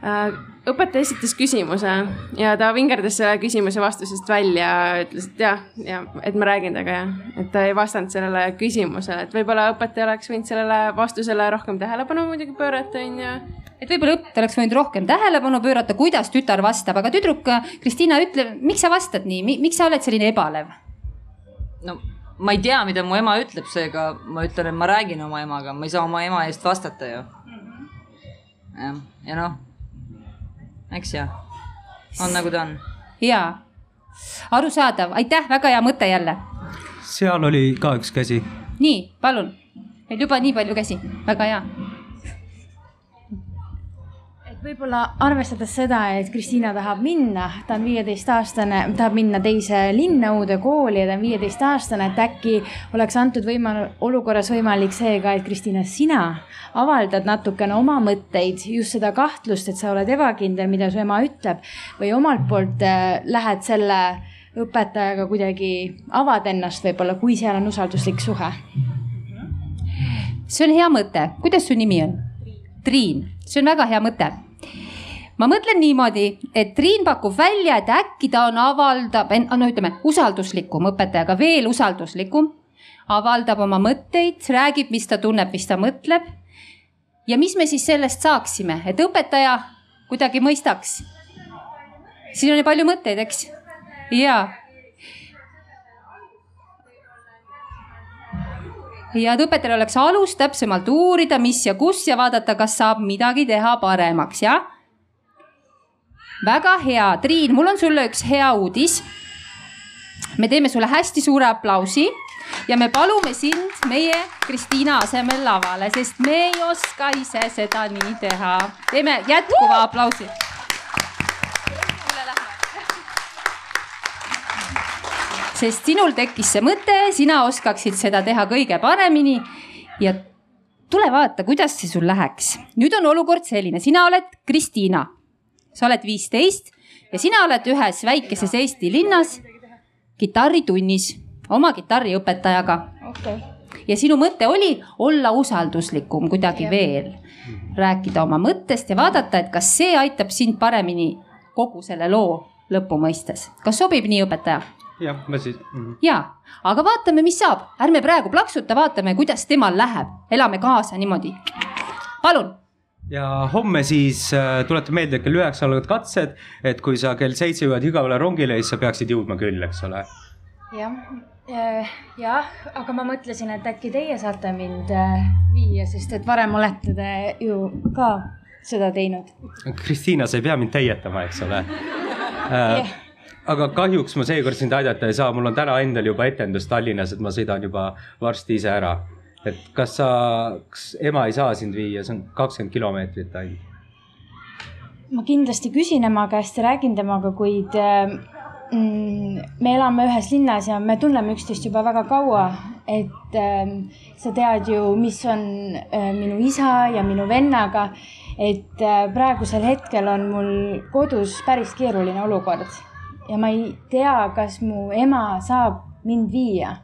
õpetaja esitas küsimuse ja ta vingerdas selle küsimuse vastusest välja, ütles, et jah, ja et ma räägin temaga ja et ta ei vastanud sellele küsimusele, et võib-olla õpetaja oleks võinud sellele vastusele rohkem tähelepanu muidugi pöörata, onju et võib-olla õpetaja oleks võinud rohkem tähelepanu pöörata, kuidas tütar vastab, aga tüdruk Kristiina, ütle, miks sa vastad nii, miks sa oled selline ebalev? no ma ei tea, mida mu ema ütleb, seega ma ütlen, et ma räägin oma emaga, ma ei saa oma ema eest vastata ju. jah, ja noh eks ju, on nagu ta on. ja, arusaadav, aitäh, väga hea mõte jälle. seal oli ka üks käsi. nii, palun, meil juba nii palju käsi, väga hea võib-olla arvestades seda, et Kristiina tahab minna, ta on viieteistaastane, tahab minna teise linna uude kooli ja ta on viieteistaastane, et äkki oleks antud võimal-, olukorras võimalik see ka, et Kristiina, sina avaldad natukene oma mõtteid, just seda kahtlust, et sa oled ebakindel, mida su ema ütleb või omalt poolt äh, lähed selle õpetajaga kuidagi, avad ennast võib-olla, kui seal on usalduslik suhe. see on hea mõte, kuidas su nimi on? Triin, see on väga hea mõte ma mõtlen niimoodi, et Triin pakub välja, et äkki ta on, avaldab, no ütleme usalduslikum õpetajaga, veel usalduslikum. avaldab oma mõtteid, räägib, mis ta tunneb, mis ta mõtleb. ja mis me siis sellest saaksime, et õpetaja kuidagi mõistaks. siin ju palju mõtteid, eks? ja. ja et õpetajal oleks alus täpsemalt uurida, mis ja kus ja vaadata, kas saab midagi teha paremaks, jah väga hea, Triin, mul on sulle üks hea uudis. me teeme sulle hästi suure aplausi ja me palume sind meie Kristiina asemel lavale, sest me ei oska ise seda nii teha. teeme jätkuva aplausi. sest sinul tekkis see mõte, sina oskaksid seda teha kõige paremini ja tule vaata, kuidas see sul läheks. nüüd on olukord selline, sina oled Kristiina sa oled viisteist ja sina oled ühes väikeses Eesti linnas kitarritunnis oma kitarriõpetajaga okay.. ja sinu mõte oli olla usalduslikum kuidagi yeah. veel. rääkida oma mõttest ja vaadata, et kas see aitab sind paremini kogu selle loo lõpu mõistes. kas sobib nii, õpetaja? jah, ma siis mm.. ja, aga vaatame, mis saab, ärme praegu plaksuta, vaatame, kuidas temal läheb, elame kaasa niimoodi. palun ja homme siis äh, tuletan meelde, et kell üheksa algavad katsed, et kui sa kell seitse jõuad igavale rongile, siis sa peaksid jõudma küll, eks ole. jah, jah, aga ma mõtlesin, et äkki teie saate mind äh, viia, sest et varem olete te ju ka seda teinud. Kristiina, sa ei pea mind täietama, eks ole äh,. aga kahjuks ma seekord sind aidata ei saa, mul on täna endal juba etendus Tallinnas, et ma sõidan juba varsti ise ära. Et kas sa, kas ema ei saa sind viia, see on kakskümmend kilomeetrit ainult. ma kindlasti küsin ema käest ja räägin temaga, kuid äh, mm, me elame ühes linnas ja me tunneme üksteist juba väga kaua, et äh, sa tead ju, mis on äh, minu isa ja minu vennaga, et äh, praegusel hetkel on mul kodus päris keeruline olukord ja ma ei tea, kas mu ema saab mind viia.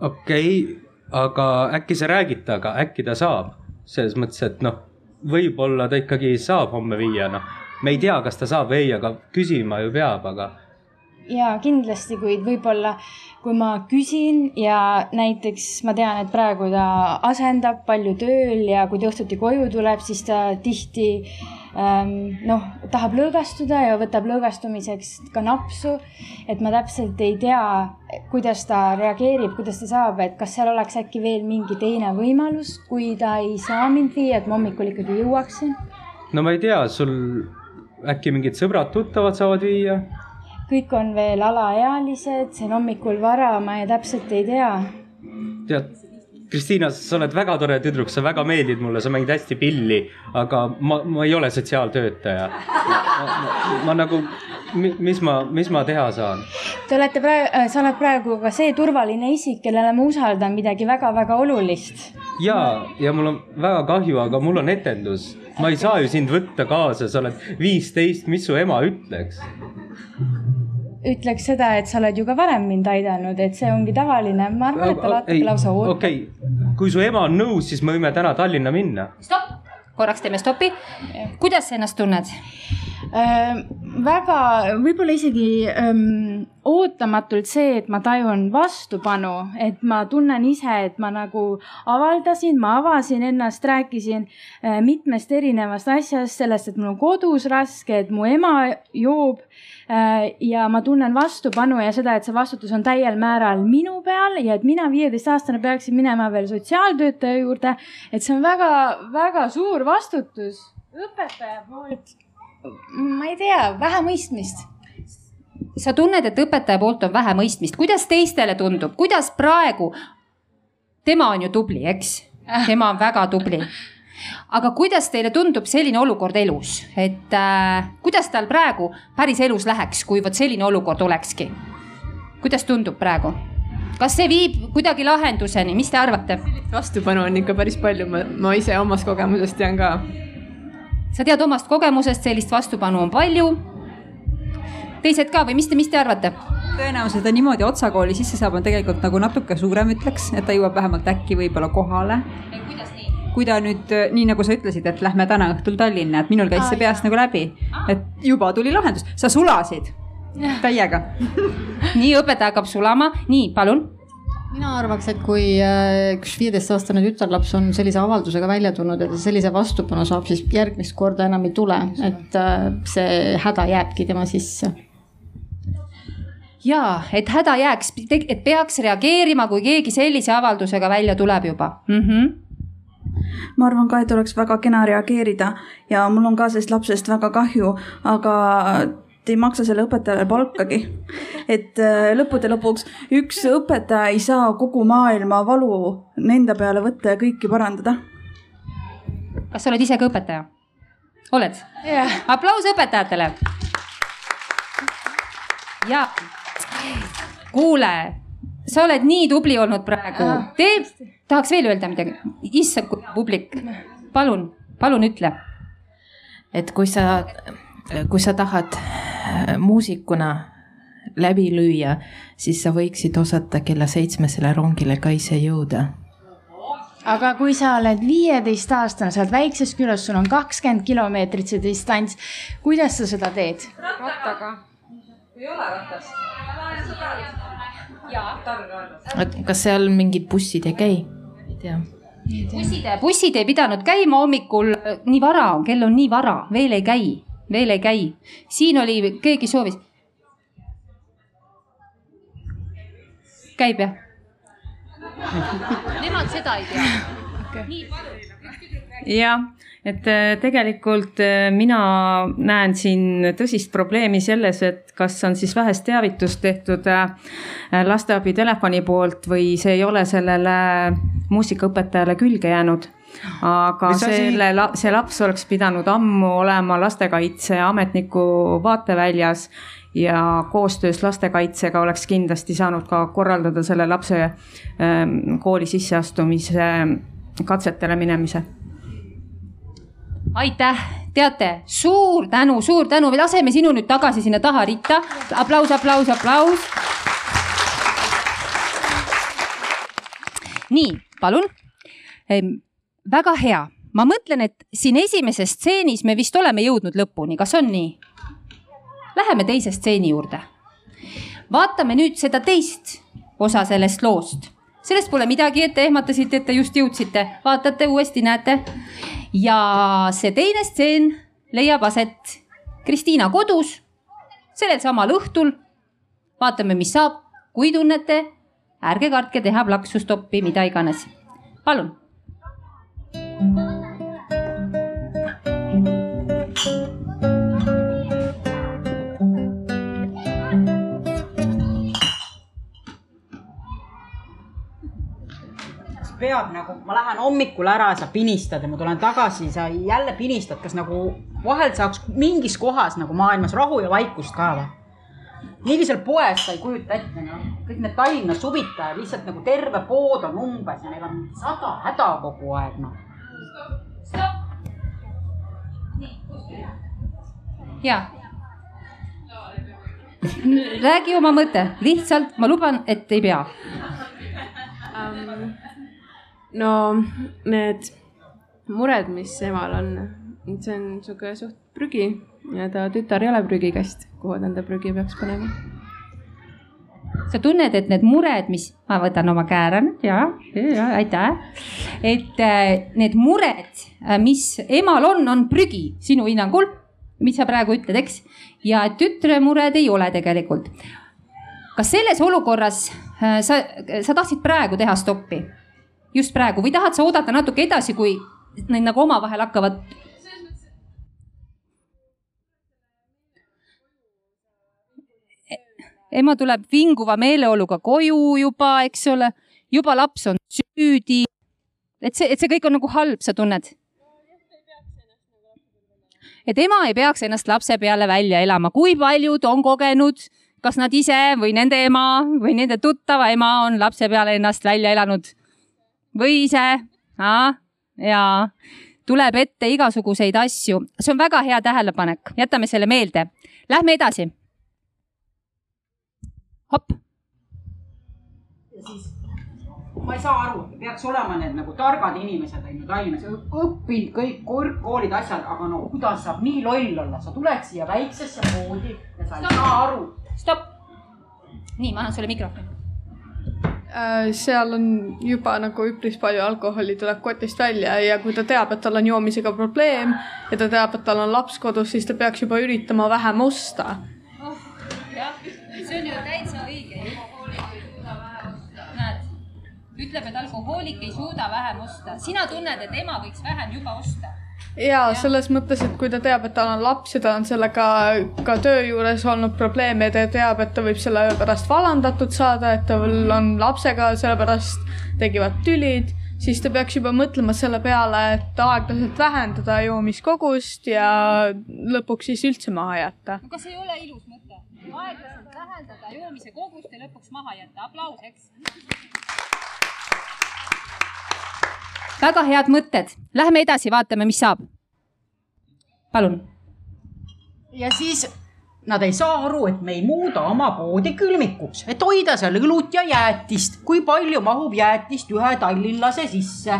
okei okay,, aga äkki sa räägid temaga, äkki ta saab, selles mõttes, et noh, võib-olla ta ikkagi saab homme viia, noh, me ei tea, kas ta saab või ei, aga küsima ju peab, aga ja kindlasti, kuid võib-olla kui ma küsin ja näiteks ma tean, et praegu ta asendab palju tööl ja kui ta õhtuti koju tuleb, siis ta tihti noh, tahab lõõgastuda ja võtab lõõgastumiseks ka napsu. et ma täpselt ei tea, kuidas ta reageerib, kuidas ta saab, et kas seal oleks äkki veel mingi teine võimalus, kui ta ei saa mind viia, et ma hommikul ikkagi jõuaksin. no ma ei tea, sul äkki mingid sõbrad-tuttavad saavad viia? kõik on veel alaealised, see on hommikul vara, ma ei, täpselt ei tea tead, Kristiina, sa oled väga tore tüdruk, sa väga meeldid mulle, sa mängid hästi pilli, aga ma, ma ei ole sotsiaaltöötaja. ma nagu, mis ma, mis ma teha saan? Te olete praegu, sa oled praegu ka see turvaline isik, kellele ma usaldan midagi väga-väga olulist. ja, ja mul on väga kahju, aga mul on etendus. ma ei saa ju sind võtta kaasa, sa oled viisteist, mis su ema ütleks? Ütleks seda, et sa oled ju ka varem mind aidanud, et see ongi tavaline, ma arvan, et te vaatate lausa ootab. okei okay., kui su ema on nõus, siis me võime täna Tallinna minna. stopp, korraks teeme stopi. kuidas sa ennast tunned? Äh, väga, võib-olla isegi ähm, ootamatult see, et ma tajun vastupanu, et ma tunnen ise, et ma nagu avaldasin, ma avasin ennast, rääkisin mitmest erinevast asjast, sellest, et mul on kodus raske, et mu ema joob ja ma tunnen vastupanu ja seda, et see vastutus on täiel määral minu peal ja et mina viieteistaastane peaksin minema veel sotsiaaltöötaja juurde, et see on väga-väga suur vastutus õpetaja poolt ma ei tea, vähe mõistmist. sa tunned, et õpetaja poolt on vähe mõistmist, kuidas teistele tundub, kuidas praegu? tema on ju tubli, eks? tema on väga tubli. aga kuidas teile tundub selline olukord elus, et äh, kuidas tal praegu päris elus läheks, kui vot selline olukord olekski? kuidas tundub praegu? kas see viib kuidagi lahenduseni, mis te arvate? vastupanu on ikka päris palju, ma, ma ise omast kogemusest tean ka sa tead omast kogemusest, sellist vastupanu on palju. teised ka või mis te, mis te arvate? tõenäosus, et ta niimoodi otsakooli sisse saab, on tegelikult nagu natuke suurem, ütleks, et ta jõuab vähemalt äkki võib-olla kohale. Kui ta nüüd nii nagu sa ütlesid, et lähme täna õhtul Tallinna, et minul käis see peast nagu läbi, et juba tuli lahendus, sa sulasid täiega. nii õpetaja hakkab sulama, nii palun. Mina arvaks, et kui äh, üks viieteistaastane tütarlaps on sellise avaldusega välja tulnud ja ta sellise vastupanu saab, siis järgmist korda enam ei tule, et äh, see häda jääbki tema sisse. Ja et häda jääks, et peaks reageerima, kui keegi sellise avaldusega välja tuleb juba. Mm. -hmm. Ma arvan ka, et oleks väga kena reageerida ja mul on ka sellest lapsest väga kahju, aga te ei maksa selle õpetajale palkagi. et äh, lõppude lõpuks üks õpetaja ei saa kogu maailma valu enda peale võtta ja kõiki parandada. kas sa oled ise ka õpetaja? oled yeah.? aplaus õpetajatele. ja kuule, sa oled nii tubli olnud praegu, tee, tahaks veel öelda midagi, issand kui hea publik, palun, palun ütle. et kui sa, kui sa tahad muusikuna läbi lüüa, siis sa võiksid osata kella seitsmesele rongile ka ise jõuda. aga kui sa oled viieteistaastane, sa oled väikses külas, sul on kakskümmend kilomeetrit see distants, kuidas sa seda teed? rattaga. ei ole ratast. kas seal mingid bussid ei käi? Ei tea. bussid, bussid ei pidanud käima hommikul, nii vara on, kell on nii vara, veel ei käi, veel ei käi. siin oli, keegi soovis. käib jah? Nemad seda ei tea okay.. jah, et äh, tegelikult äh, mina näen siin tõsist probleemi selles, et kas on siis vähest teavitust tehtud äh, lasteabi telefoni poolt või see ei ole sellele muusikaõpetajale külge jäänud. Aga Mis selle, see laps oleks pidanud ammu olema lastekaitseametniku vaateväljas ja koostöös lastekaitsega oleks kindlasti saanud ka korraldada selle lapse ähm, kooli sisseastumise katsetele minemise aitäh, teate, suur tänu, suur tänu, me laseme sinu nüüd tagasi sinna taha ritta. aplaus, aplaus, aplaus. nii, palun. väga hea, ma mõtlen, et siin esimeses stseenis me vist oleme jõudnud lõpuni, kas on nii? Läheme teise stseeni juurde. vaatame nüüd seda teist osa sellest loost. sellest pole midagi, et te ehmatasite, et te just jõudsite, vaatate uuesti, näete. Ja see teine stseen leiab aset Kristiina kodus sellel samal õhtul. vaatame, mis saab, kui tunnete, ärge kartke teha plaksustoppi, mida iganes. palun peab nagu, ma lähen hommikul ära, sa pinistad ja ma tulen tagasi, sa jälle pinistad, kas nagu vahel saaks mingis kohas nagu maailmas rahu ja vaikust ka või? nii seal poes sa ei kujuta ette, noh, kõik need Tallinna suvitajad lihtsalt nagu terve pood on umbes ja neil on sada häda kogu aeg, noh. ja. räägi oma mõte, lihtsalt ma luban, et ei pea um, no need mured, mis emal on, see on sihuke suht prügi ja ta tütar ei ole prügikast, kuhu ta enda prügi peaks panema. sa tunned, et need mured, mis, ma võtan oma käe ära nüüd ja, ja aitäh. et äh, need mured, mis emal on, on prügi sinu hinnangul, mis sa praegu ütled, eks. ja tütre mured ei ole tegelikult. kas selles olukorras äh, sa, sa tahtsid praegu teha stoppi? Just praegu. Või tahad sa oodata natuke edasi, kui need nagu omavahel hakkavad? Ema tuleb vinguva meeleoluga koju juba, eks ole, juba laps on süüdi. et see, et see kõik on nagu halb, sa tunned? et ema ei peaks ennast lapse peale välja elama, kui paljud on kogenud, kas nad ise või nende ema või nende tuttava ema on lapse peale ennast välja elanud või ise, ja tuleb ette igasuguseid asju, see on väga hea tähelepanek, jätame selle meelde. Lähme edasi hopp. ja siis ma ei saa aru, peaks olema need nagu targad inimesed on ju Tallinnas, õppinud kõik kõrgkoolid, asjad, aga no kuidas saab nii loll olla, sa tuled siia väiksesse poodi ja sa ei Stopp. saa aru. stopp. nii, ma annan sulle mikrofoni. Äh, seal on juba nagu üpris palju alkoholi tuleb kotist välja ja kui ta teab, et tal on joomisega probleem ja ta teab, et tal on laps kodus, siis ta peaks juba üritama vähem osta jah, see on ju täitsa õige. näed, ütleb, et alkohoolik ei suuda vähem osta, sina tunned, et ema võiks vähem juba osta. Ja selles mõttes, et kui ta teab, et tal on laps ja ta on sellega ka töö juures olnud probleeme ja ta teab, et ta võib selle pärast vallandatud saada, et tal on lapsega, sellepärast tekivad tülid, siis ta peaks juba mõtlema selle peale, et aeglaselt vähendada joomiskogust ja lõpuks siis üldse maha jätta. kas ei ole ilus mõte? aeglaselt vähendada joomise kogust ja lõpuks maha jätta, aplaus, eks. Väga head mõtted, lähme edasi, vaatame, mis saab. palun. ja siis Nad ei saa aru, et me ei muuda oma poodi külmikuks, et hoida seal õlut ja jäätist. kui palju mahub jäätist ühe tallinlase sisse?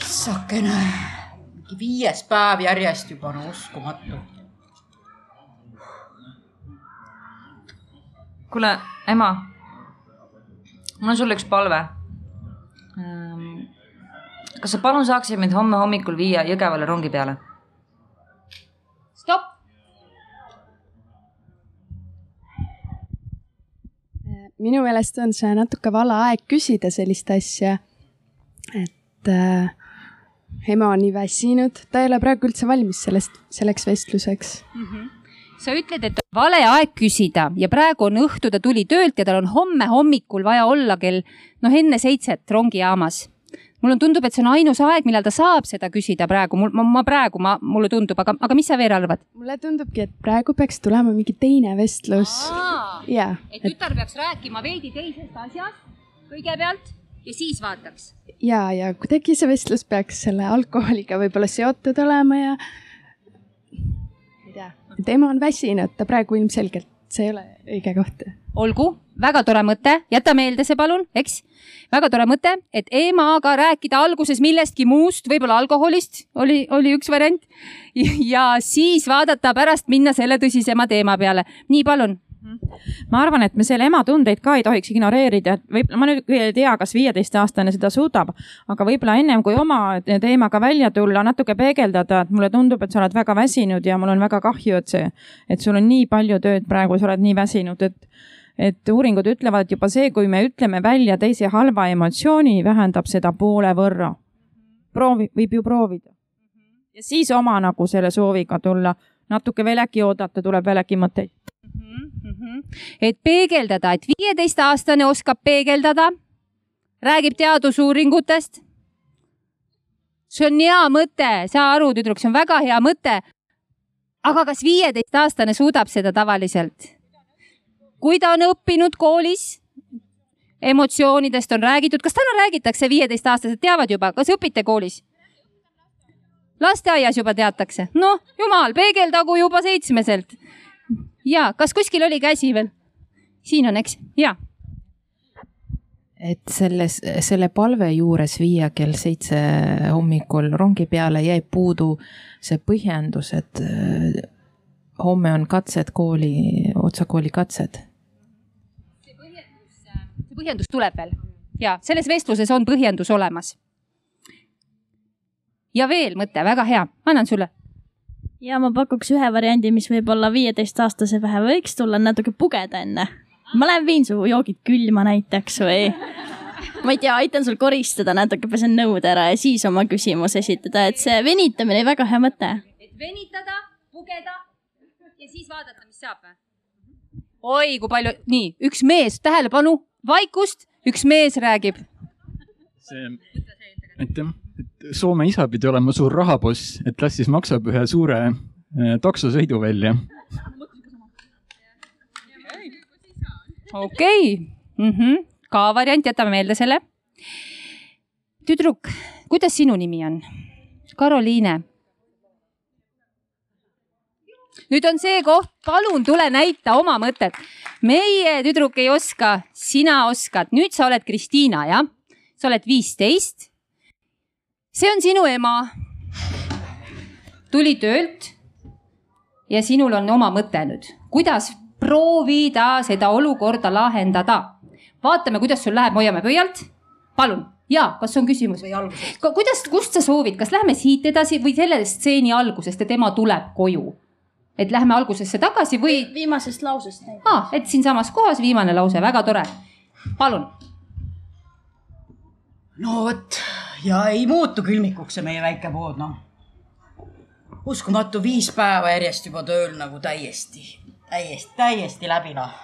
issakene, mingi viies päev järjest juba, no uskumatu. kuule, ema. mul on sulle üks palve. Kas sa palun saaksid mind homme hommikul viia Jõgevale rongi peale? stopp. minu meelest on see natuke vale aeg küsida sellist asja. et äh, ema on nii väsinud, ta ei ole praegu üldse valmis sellest, selleks vestluseks mm. -hmm. Sa ütled, et vale aeg küsida ja praegu on õhtu, ta tuli töölt ja tal on homme hommikul vaja olla kell noh, enne seitset rongijaamas. mulle tundub, et see on ainus aeg, millal ta saab seda küsida praegu, mul, ma, praegu, ma, mulle tundub, aga, aga mis sa veel arvad? mulle tundubki, et praegu peaks tulema mingi teine vestlus. jaa. et tütar peaks rääkima veidi teisest asjast kõigepealt ja siis vaataks ja, ja kuidagi see vestlus peaks selle alkoholiga võib-olla seotud olema ja. Tema on väsinud, ta praegu ilmselgelt, see ei ole õige koht. olgu, väga tore mõte, jäta meelde see palun, eks. väga tore mõte, et emaga rääkida alguses millestki muust, võib-olla alkoholist oli, oli üks variant. ja siis vaadata pärast minna selle tõsisema teema peale. nii, palun ma arvan, et me selle ema tundeid ka ei tohiks ignoreerida, et võib-olla ma nüüd ei tea, kas viieteistaastane seda suudab, aga võib-olla ennem kui oma teemaga välja tulla, natuke peegeldada, et mulle tundub, et sa oled väga väsinud ja mul on väga kahju, et see, et sul on nii palju tööd praegu, sa oled nii väsinud, et et uuringud ütlevad juba see, kui me ütleme välja teise halva emotsiooni, vähendab seda poole võrra. proovi, võib ju proovida. ja siis oma nagu selle sooviga tulla, natuke veel äkki oodata, tuleb veel äkki mõtteid et peegeldada, et viieteistaastane oskab peegeldada, räägib teadusuuringutest. see on hea mõte, saa aru, tüdruk, see on väga hea mõte. aga kas viieteistaastane suudab seda tavaliselt? kui ta on õppinud koolis, emotsioonidest on räägitud, kas täna räägitakse, viieteistaastased teavad juba, kas õpite koolis? lasteaias juba teatakse, noh, jumal, peegeldagu juba seitsmeselt ja kas kuskil oli käsi veel? siin on, eks? ja. et selles, selle palve juures viia kell seitse hommikul rongi peale jäi puudu see põhjendus, et äh, homme on katsed kooli, otsakooli katsed. see põhjendus tuleb veel ja selles vestluses on põhjendus olemas. ja veel mõte, väga hea, annan sulle ja ma pakuks ühe variandi, mis võib-olla viieteistaastase pähe võiks tulla natuke pugeda enne. ma lähen viin su joogid külma näiteks või ma ei tea, aitan sul koristada natuke, pesen nõud ära ja siis oma küsimus esitada, et see venitamine oli väga hea mõte. et venitada, pugeda ja siis vaadata, mis saab või? oi, kui palju, nii, üks mees, tähelepanu, vaikust, üks mees räägib. see, aitäh et Soome isa pidi olema suur rahaboss, et las siis maksab ühe suure taksosõidu välja. okei okay. mm, -hmm. ka variant, jätame meelde selle. tüdruk, kuidas sinu nimi on? Karoliine. nüüd on see koht, palun tule näita oma mõtet. meie tüdruk ei oska, sina oskad, nüüd sa oled Kristiina, jah? sa oled viisteist see on sinu ema. tuli töölt ja sinul on oma mõte nüüd, kuidas proovida seda olukorda lahendada. vaatame, kuidas sul läheb, hoiame pöialt. palun, ja kas on küsimus? kuidas, kust sa soovid, kas lähme siit edasi või selle stseeni algusest, et ema tuleb koju? et lähme algusesse tagasi või? viimasest lausest. aa, et siinsamas kohas viimane lause, väga tore. palun. no vot ja ei muutu külmikuks see meie väike pood, noh. uskumatu, viis päeva järjest juba tööl nagu täiesti, täiesti, täiesti läbi, noh.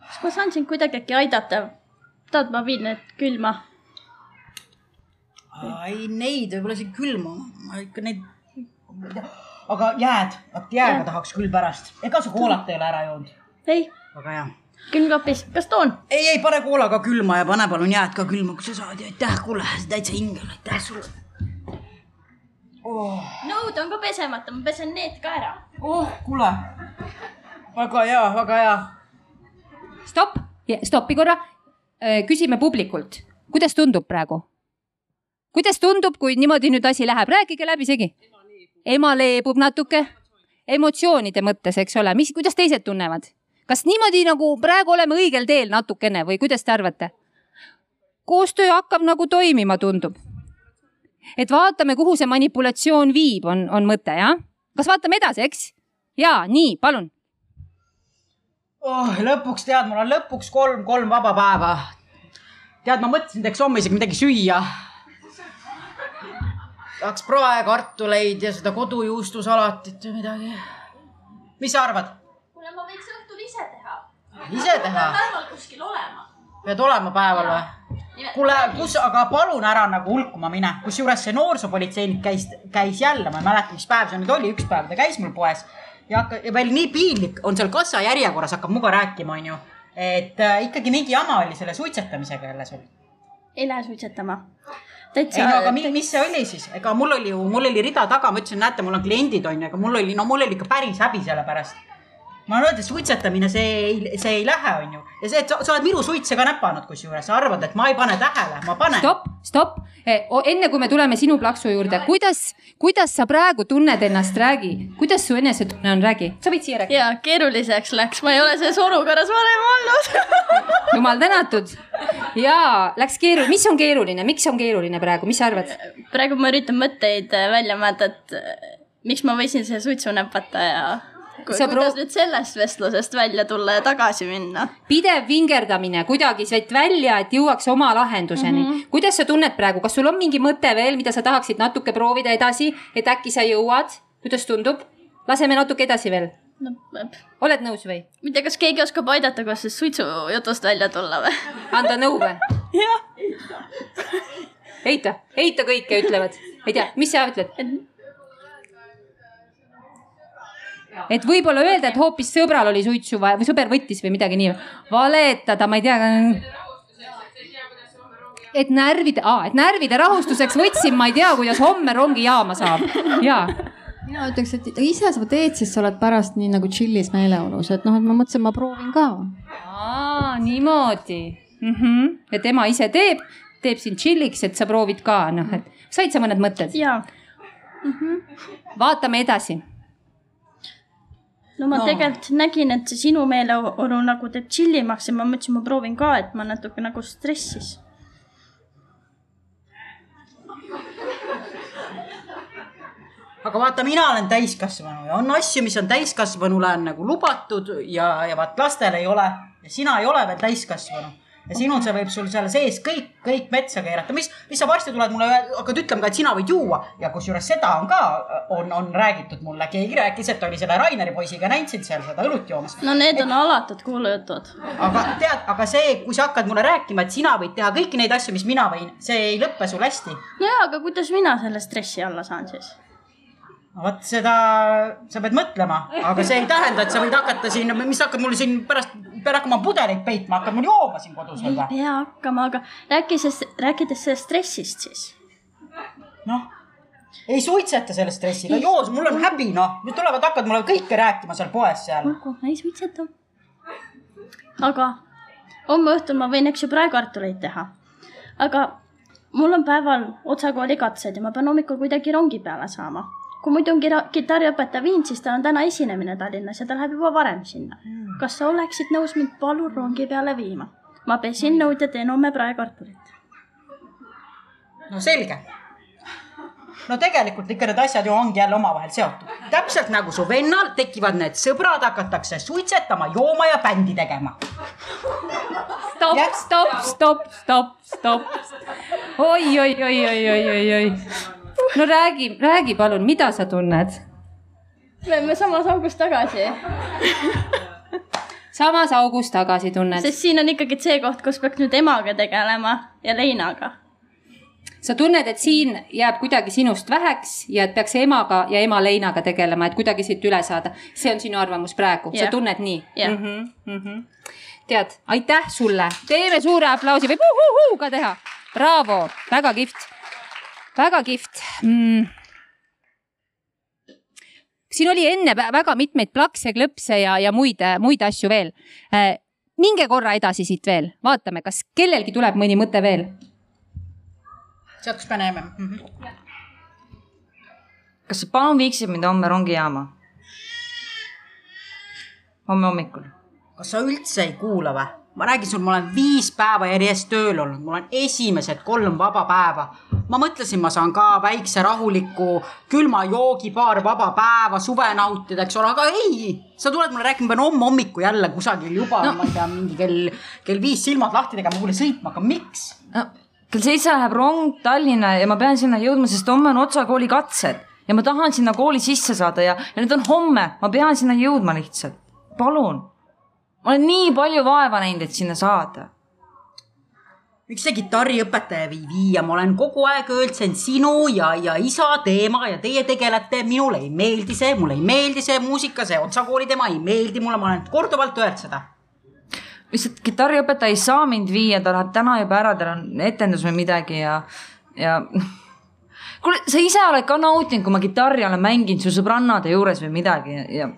kas ma saan sind kuidagi äkki aidata? tahad, ma viin need külma? ei, neid võib-olla siin külma, ma ikka neid, aga jääd, vot jääga ja. tahaks küll pärast. ega sa koolat ei ole ära joonud? ei. väga hea külmkapis, kas toon? ei, ei pane koolaga külma ja pane palun jääd ka külma, kui sa saad ja aitäh, kuule, täitsa hingel, aitäh sulle. oh.. nõud on ka pesemata, ma pesen need ka ära. oh, kuule, väga hea, väga hea. stopp, stoppi korra. küsime publikult, kuidas tundub praegu? kuidas tundub, kui niimoodi nüüd asi läheb, rääkige läbisegi. ema leebub natuke, emotsioonide mõttes, eks ole, mis, kuidas teised tunnevad? Kas niimoodi nagu praegu oleme õigel teel natukene või kuidas te arvate? koostöö hakkab nagu toimima, tundub. et vaatame, kuhu see manipulatsioon viib, on, on mõte jah? kas vaatame edasi, eks? ja nii, palun. oh, lõpuks tead, mul on lõpuks kolm, kolm vaba päeva. tead, ma mõtlesin, teeks homme isegi midagi süüa. tahaks praekartuleid ja seda kodujuustusalatit või midagi. mis sa arvad? kuule, ma võiks õhtul ise teha. Ise teha? päeval kuskil olema. pead olema päeval või? kuule, kus, aga palun ära nagu hulkuma mine, kusjuures see noorsoopolitseinik käis, käis jälle, ma ei mäleta, mis päev see nüüd oli, üks päev ta käis mul poes ja hakka- ja veel nii piinlik on seal kassa järjekorras, hakkab minuga rääkima, onju. et äh, ikkagi mingi jama oli selle suitsetamisega jälle sul. ei lähe suitsetama. ei no aga mi, mis see oli siis, ega mul oli ju, mul oli rida taga, ma ütlesin, näete, mul on kliendid onju, aga mul oli, no mul oli ikka päris häbi selle pärast. Ma olen öelnud, et suitsetamine, see ei, see ei lähe, onju. ja see, et sa, sa oled minu suitse ka näpanud, kusjuures sa arvad, et ma ei pane tähele, ma panen. stopp, stopp, enne kui me tuleme sinu plaksu juurde, kuidas, kuidas sa praegu tunned ennast, räägi, kuidas su enesetunne on, räägi, sa võid siia rääkida. ja keeruliseks läks, ma ei ole selles olukorras varem olnud. jumal tänatud. ja läks keeruline, mis on keeruline, miks on keeruline praegu, mis sa arvad? praegu ma üritan mõtteid välja mõelda, et miks ma võisin see suitsu näpata ja ku, Sa kuidas pro- nüüd sellest vestlusest välja tulla ja tagasi minna. pidev vingerdamine kuidagi sealt välja, et jõuaks oma lahenduseni mm. -hmm. kuidas sa tunned praegu, kas sul on mingi mõte veel, mida sa tahaksid natuke proovida edasi, et äkki sa jõuad, kuidas tundub? laseme natuke edasi veel. no oled nõus või? ma ei tea, kas keegi oskab aidata, kuidas sellest suitsujutust välja tulla või? anda nõu või? jah. eita, eita kõike ütlevad, ei tea, mis sa ütled? Et võib-olla öelda, et hoopis sõbral oli suitsu vaja või sõber võttis või midagi nii. valetada, ma ei tea. et närvide, et närvide rahustuseks võtsin, ma ei tea, kuidas homme rongijaama saab ja mina ütleks, et ise sa teed, siis sa oled pärast nii nagu chill'is meeleolus, et noh, et ma mõtlesin, ma proovin ka. Aa, niimoodi mm. -hmm. et ema ise teeb, teeb sind chill'iks, et sa proovid ka, noh, et said sa mõned mõtted? jaa mm. -hmm. vaatame edasi. No ma No. tegelikult nägin, et see sinu meeleolu nagu teeb tšillimaks ja ma mõtlesin, ma proovin ka, et ma natuke nagu stressis. aga vaata, mina olen täiskasvanu ja on asju, mis on täiskasvanule on nagu lubatud ja, ja vaat lastel ei ole ja sina ei ole veel täiskasvanu ja sinul see võib sul seal sees kõik, kõik metsa keerata, mis, mis sa varsti tuled mulle, hakkad ütlema ka, et sina võid juua ja kusjuures seda on ka, on, on räägitud mulle, keegi rääkis, et oli selle Raineri poisiga näinud sind seal seda õlut joomas. no need on alatud kuulujutud. aga tead, aga see, kui sa hakkad mulle rääkima, et sina võid teha kõiki neid asju, mis mina võin, see ei lõppe sul hästi. nojaa, aga kuidas mina selle stressi alla saan siis? vot seda sa pead mõtlema, aga see ei tähenda, et sa võid hakata siin, mis sa hakkad mulle siin pärast, pead hakkama pudeleid peitma, hakkad mul jooma siin kodus ei või? pea hakkama, aga räägi siis, rääkides sellest stressist siis. noh, ei suitseta selle stressiga, joo, mul on häbi noh, nüüd tulevad, hakkad mulle kõike rääkima seal poes seal. olgu, ei suitseta. aga homme õhtul ma võin, eks ju, praekartuleid teha. aga mul on päeval otsakooli katsed ja ma pean hommikul kuidagi rongi peale saama. Kui muidu on kitarriõpetaja viinud, siis tal on täna esinemine Tallinnas ja ta läheb juba varem sinna. kas sa oleksid nõus mind palun rongi peale viima? ma pesin nõud ja teen homme praekartulit. no selge. no tegelikult ikka need asjad ju ongi jälle omavahel seotud. täpselt nagu su vennal tekivad need sõbrad, hakatakse suitsetama, jooma ja bändi tegema. stopp, stopp, stopp, stopp, stopp. oi, oi, oi, oi, oi, oi, oi. no räägi, räägi palun, mida sa tunned? me oleme samas augus tagasi. samas augus tagasi tunned. sest siin on ikkagi see koht, kus peaks nüüd emaga tegelema ja leinaga. sa tunned, et siin jääb kuidagi sinust väheks ja et peaks emaga ja ema leinaga tegelema, et kuidagi siit üle saada. see on sinu arvamus praegu, sa Jah. tunned nii Jah. mm? -hmm, mm -hmm. tead, aitäh sulle, teeme suure aplausi, võib uhuhuu ka teha. Bravo, väga kihvt, väga kihvt mm.. siin oli enne vä- väga mitmeid plakse, klõpse ja, ja muid, muid asju veel. minge korra edasi siit veel, vaatame, kas kellelgi tuleb mõni mõte veel. sealt, kus me näeme mm. -hmm. kas sa palun viiksid mind homme rongijaama? homme hommikul. kas sa üldse ei kuula või? Ma räägin sulle, ma olen viis päeva järjest tööl olnud, mul on esimesed kolm vaba päeva. ma mõtlesin, ma saan ka väikse rahuliku külma joogi, paar vaba päeva, suve nautida, eks ole, aga ei. sa tuled mulle rääkima, pean homme hommikul jälle kusagil juba no., ma ei tea, mingi kell, kell viis silmad lahti tegema, kuhugi sõitma, aga miks no.? kell seitse läheb rong Tallinna ja ma pean sinna jõudma, sest homme on Otsa kooli katsed ja ma tahan sinna kooli sisse saada ja, ja need on homme, ma pean sinna jõudma lihtsalt. palun ma olen nii palju vaeva näinud, et sinna saada. miks see kitarriõpetaja ei viia, ma olen kogu aeg öelnud, see on sinu ja, ja isa teema ja teie tegelete, minule ei meeldi see, mulle ei meeldi see muusika, see otsakooli teema ei meeldi mulle, ma olen korduvalt öelnud seda lihtsalt kitarriõpetaja ei saa mind viia, ta läheb täna juba ära, tal on etendus või midagi ja, ja kuule, sa ise oled ka nautinud, kui ma kitarri olen mänginud su sõbrannade juures või midagi ja, ja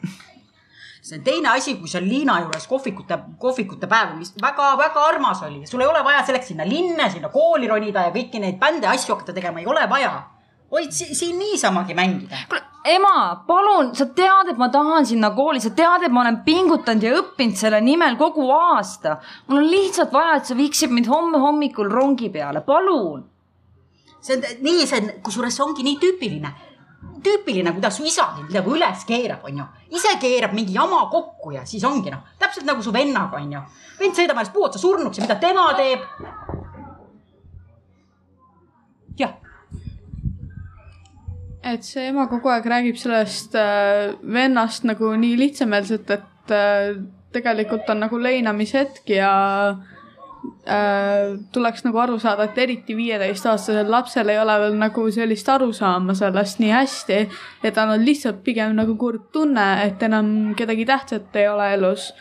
see on teine asi, kui seal Liina juures kohvikute, kohvikute päev, mis väga-väga armas oli. sul ei ole vaja selleks sinna linna, sinna kooli ronida ja kõiki neid bände, asju hakata tegema, ei ole vaja. võid si siin niisamagi mängida. kuule, ema, palun, sa tead, et ma tahan sinna kooli, sa tead, et ma olen pingutanud ja õppinud selle nimel kogu aasta. mul on lihtsalt vaja, et sa viiksid mind homme hommikul rongi peale, palun. see on nii, see on, kusjuures see ongi nii tüüpiline tüüpiline, kuidas su isa sind nagu üles keerab, onju. ise keerab mingi jama kokku ja siis ongi noh, täpselt nagu su vennaga onju. vend sõidab ennast puu otsa surnuks ja mida tema teeb? jah. et see ema kogu aeg räägib sellest äh, vennast nagu nii lihtsameelselt, et äh, tegelikult on nagu leinamishetk ja äh, tuleks nagu aru saada, et eriti viieteistaastasel lapsel ei ole veel nagu sellist arusaama sellest nii hästi. ja tal on lihtsalt pigem nagu kurb tunne, et enam kedagi tähtsat ei ole elus.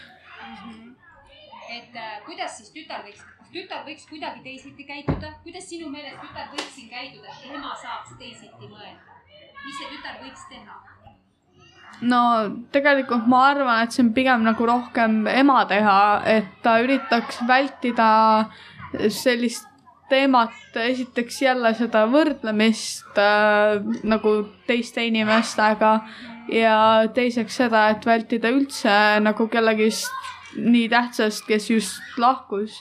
et äh, kuidas siis tütar võiks, kas tütar võiks kuidagi teisiti käituda, kuidas sinu meelest tütar võiks siin käituda, et ema saaks teisiti mõelda? mis see tütar võiks teha? No tegelikult ma arvan, et see on pigem nagu rohkem ema teha, et ta üritaks vältida sellist teemat, esiteks jälle seda võrdlemist äh, nagu teiste inimestega ja teiseks seda, et vältida üldse nagu kellegist nii tähtsast, kes just lahkus,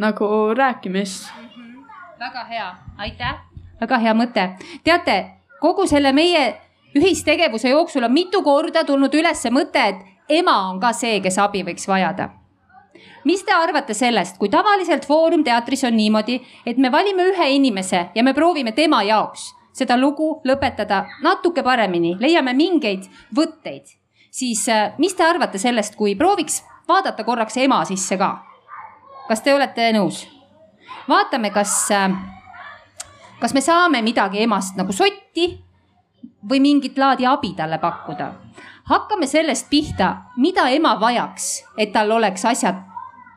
nagu rääkimist mm. -hmm. väga hea, aitäh. väga hea mõte. teate, kogu selle meie ühistegevuse jooksul on mitu korda tulnud üles mõte, et ema on ka see, kes abi võiks vajada. mis te arvate sellest, kui tavaliselt Foorum teatris on niimoodi, et me valime ühe inimese ja me proovime tema jaoks seda lugu lõpetada natuke paremini, leiame mingeid võtteid, siis äh, mis te arvate sellest, kui prooviks vaadata korraks ema sisse ka? kas te olete nõus? vaatame, kas, äh, kas me saame midagi emast nagu sotti või mingit laadi abi talle pakkuda. hakkame sellest pihta, mida ema vajaks, et tal oleks asjad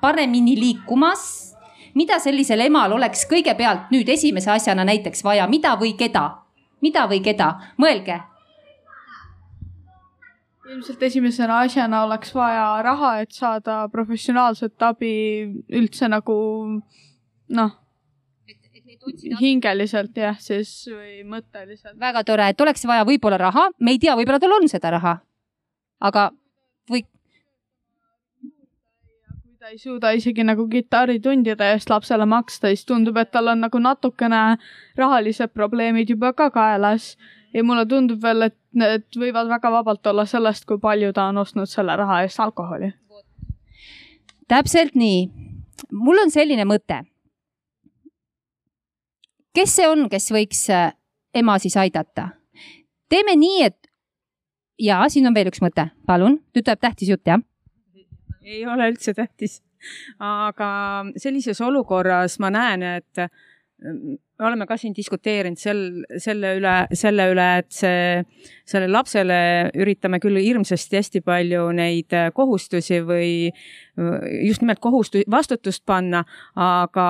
paremini liikumas. mida sellisel emal oleks kõigepealt nüüd esimese asjana näiteks vaja, mida või keda, mida või keda, mõelge. ilmselt esimesena asjana oleks vaja raha, et saada professionaalset abi üldse nagu noh hingeliselt jah, siis või mõtteliselt. väga tore, et oleks vaja võib-olla raha, me ei tea, võib-olla tal on seda raha. aga või. kui ta ei suuda isegi nagu kitarritundide eest lapsele maksta, siis tundub, et tal on nagu natukene rahalised probleemid juba ka kaelas. ja mulle tundub veel, et need võivad väga vabalt olla sellest, kui palju ta on ostnud selle raha eest alkoholi. täpselt nii. mul on selline mõte kes see on, kes võiks äh, ema siis aidata? teeme nii, et ja siin on veel üks mõte, palun, nüüd tuleb tähtis jutt, jah? ei ole üldse tähtis, aga sellises olukorras ma näen, et me oleme ka siin diskuteerinud sel, selle üle, selle üle, et see, sellele lapsele üritame küll hirmsasti hästi palju neid kohustusi või just nimelt kohustu-, vastutust panna, aga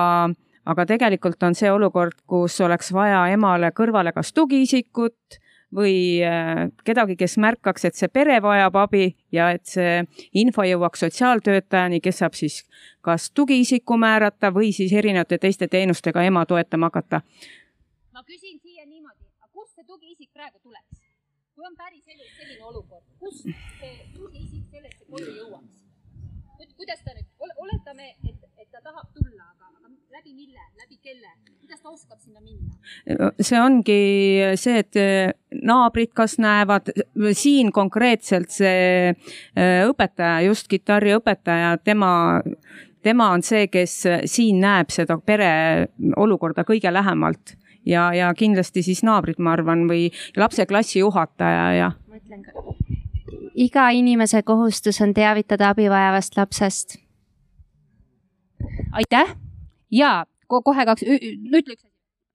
aga tegelikult on see olukord, kus oleks vaja emale kõrvale kas tugiisikut või äh, kedagi, kes märkaks, et see pere vajab abi ja et see info jõuaks sotsiaaltöötajani, kes saab siis kas tugiisiku määrata või siis erinevate teiste teenustega ema toetama hakata. ma küsin siia niimoodi, kust see tugiisik praegu tuleks? kui on päriselus selline olukord, kust see tugiisik sellesse koju jõuaks? kuidas ta nüüd, oletame, et, et ta tahab tulla, aga, aga läbi mille, läbi kelle, kuidas ta oskab sinna minna? see ongi see, et naabrid kas näevad, siin konkreetselt see äh, õpetaja, just kitarriõpetaja, tema, tema on see, kes siin näeb seda pere olukorda kõige lähemalt ja, ja kindlasti siis naabrid, ma arvan, või lapse klassijuhataja ja. mõtlen ka iga inimese kohustus on teavitada abivajavast lapsest. Aitäh! Ja kohe kaks, ütle üks asi.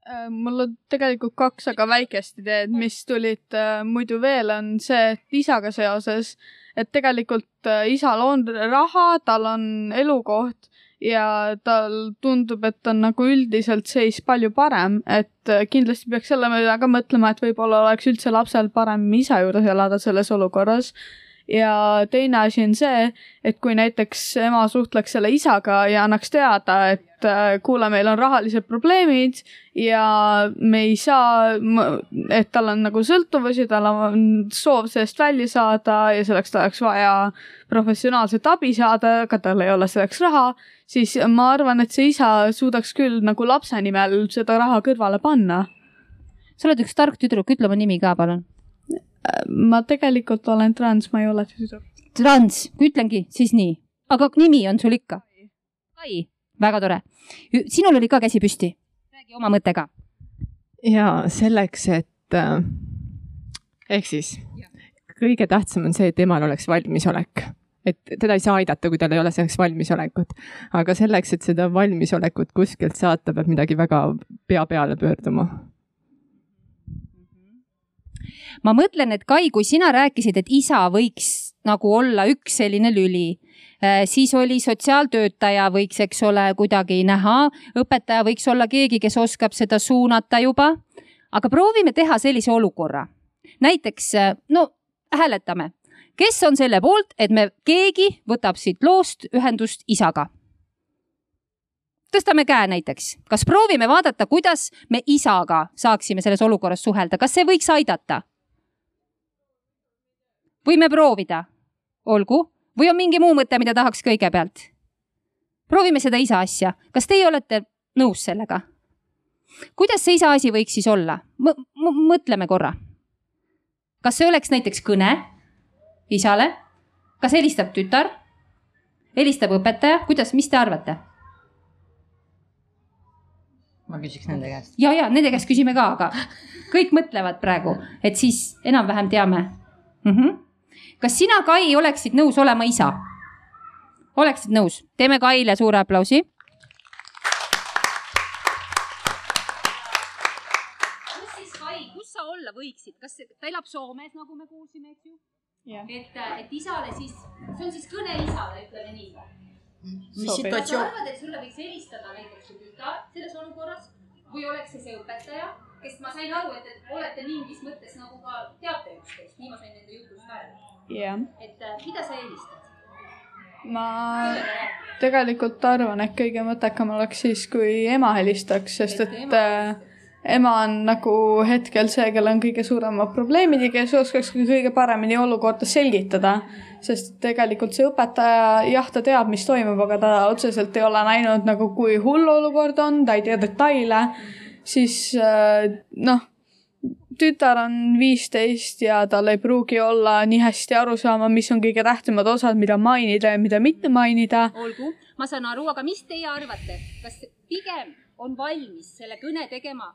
Äh, mul on tegelikult kaks väga väikest ideed, mis tulid äh, muidu veel, on see, et isaga seoses, et tegelikult äh, isal on raha, tal on elukoht ja tal tundub, et on nagu üldiselt seis palju parem, et kindlasti peaks selle peale ka mõtlema, et võib-olla oleks üldse lapsel parem isa juures elada selles olukorras ja teine asi on see, et kui näiteks ema suhtleks selle isaga ja annaks teada, et äh, kuule, meil on rahalised probleemid ja me ei saa, et tal on nagu sõltuvusi, tal on soov sellest välja saada ja selleks tal oleks vaja professionaalset abi saada, aga tal ei ole selleks raha, siis ma arvan, et see isa suudaks küll nagu lapse nimel seda raha kõrvale panna. sa oled üks tark tüdruk, ütle oma nimi ka, palun ma tegelikult olen trans, ma ei ole tüdruk. trans, ütlengi siis nii, aga nimi on sul ikka? Kai, väga tore. sinul oli ka käsi püsti, räägi oma mõte ka. ja selleks, et äh, ehk siis kõige tähtsam on see, et emal oleks valmisolek et teda ei saa aidata, kui tal ei ole selleks valmisolekut. aga selleks, et seda valmisolekut kuskilt saata, peab midagi väga pea peale pöörduma ma mõtlen, et Kai, kui sina rääkisid, et isa võiks nagu olla üks selline lüli, äh, siis oli sotsiaaltöötaja võiks, eks ole, kuidagi näha, õpetaja võiks olla keegi, kes oskab seda suunata juba. aga proovime teha sellise olukorra. näiteks, äh, no hääletame, kes on selle poolt, et me, keegi võtab siit loost ühendust isaga tõstame käe näiteks, kas proovime vaadata, kuidas me isaga saaksime selles olukorras suhelda, kas see võiks aidata? võime proovida, olgu, või on mingi muu mõte, mida tahaks kõigepealt? proovime seda isa asja, kas teie olete nõus sellega? kuidas see isa asi võiks siis olla M? mõtleme korra. kas see oleks näiteks kõne isale? kas helistab tütar? helistab õpetaja, kuidas, mis te arvate? Ma küsiks nende käest. ja, ja nende käest küsime ka, aga kõik mõtlevad praegu, et siis enam-vähem teame mm. -hmm kas sina, Kai, oleksid nõus olema isa? oleksid nõus? teeme Kaile suure aplausi. kus siis Kai, kus sa olla võiksid, kas ta elab Soomes, nagu me kuulsime, eks ju? et, et isale siis, see on siis kõne isale, ütleme nii. Mis situatsioon? kas sa arvad, et sulle võiks helistada näiteks su tütar selles olukorras või oleks see see õpetaja, kes ma sain aru, et, et olete mingis mõttes nagu ka teate üksteist, nii ma sain nende jutust aru jah. et äh, mida sa eelistad? ma tegelikult arvan, et kõige mõttekam oleks siis, kui ema helistaks, sest et, et ema on nagu hetkel see, kellel on kõige suuremad probleemid ja kes oskaks kõige paremini olukorda selgitada. sest tegelikult see õpetaja, jah, ta teab, mis toimub, aga ta otseselt ei ole näinud nagu, kui hull olukord on, ta ei tea detaile. siis äh, noh tütar on viisteist ja tal ei pruugi olla nii hästi aru saama, mis on kõige tähtsamad osad, mida mainida ja mida mitte mainida. olgu, ma saan aru, aga mis teie arvate, kas pigem on valmis selle kõne tegema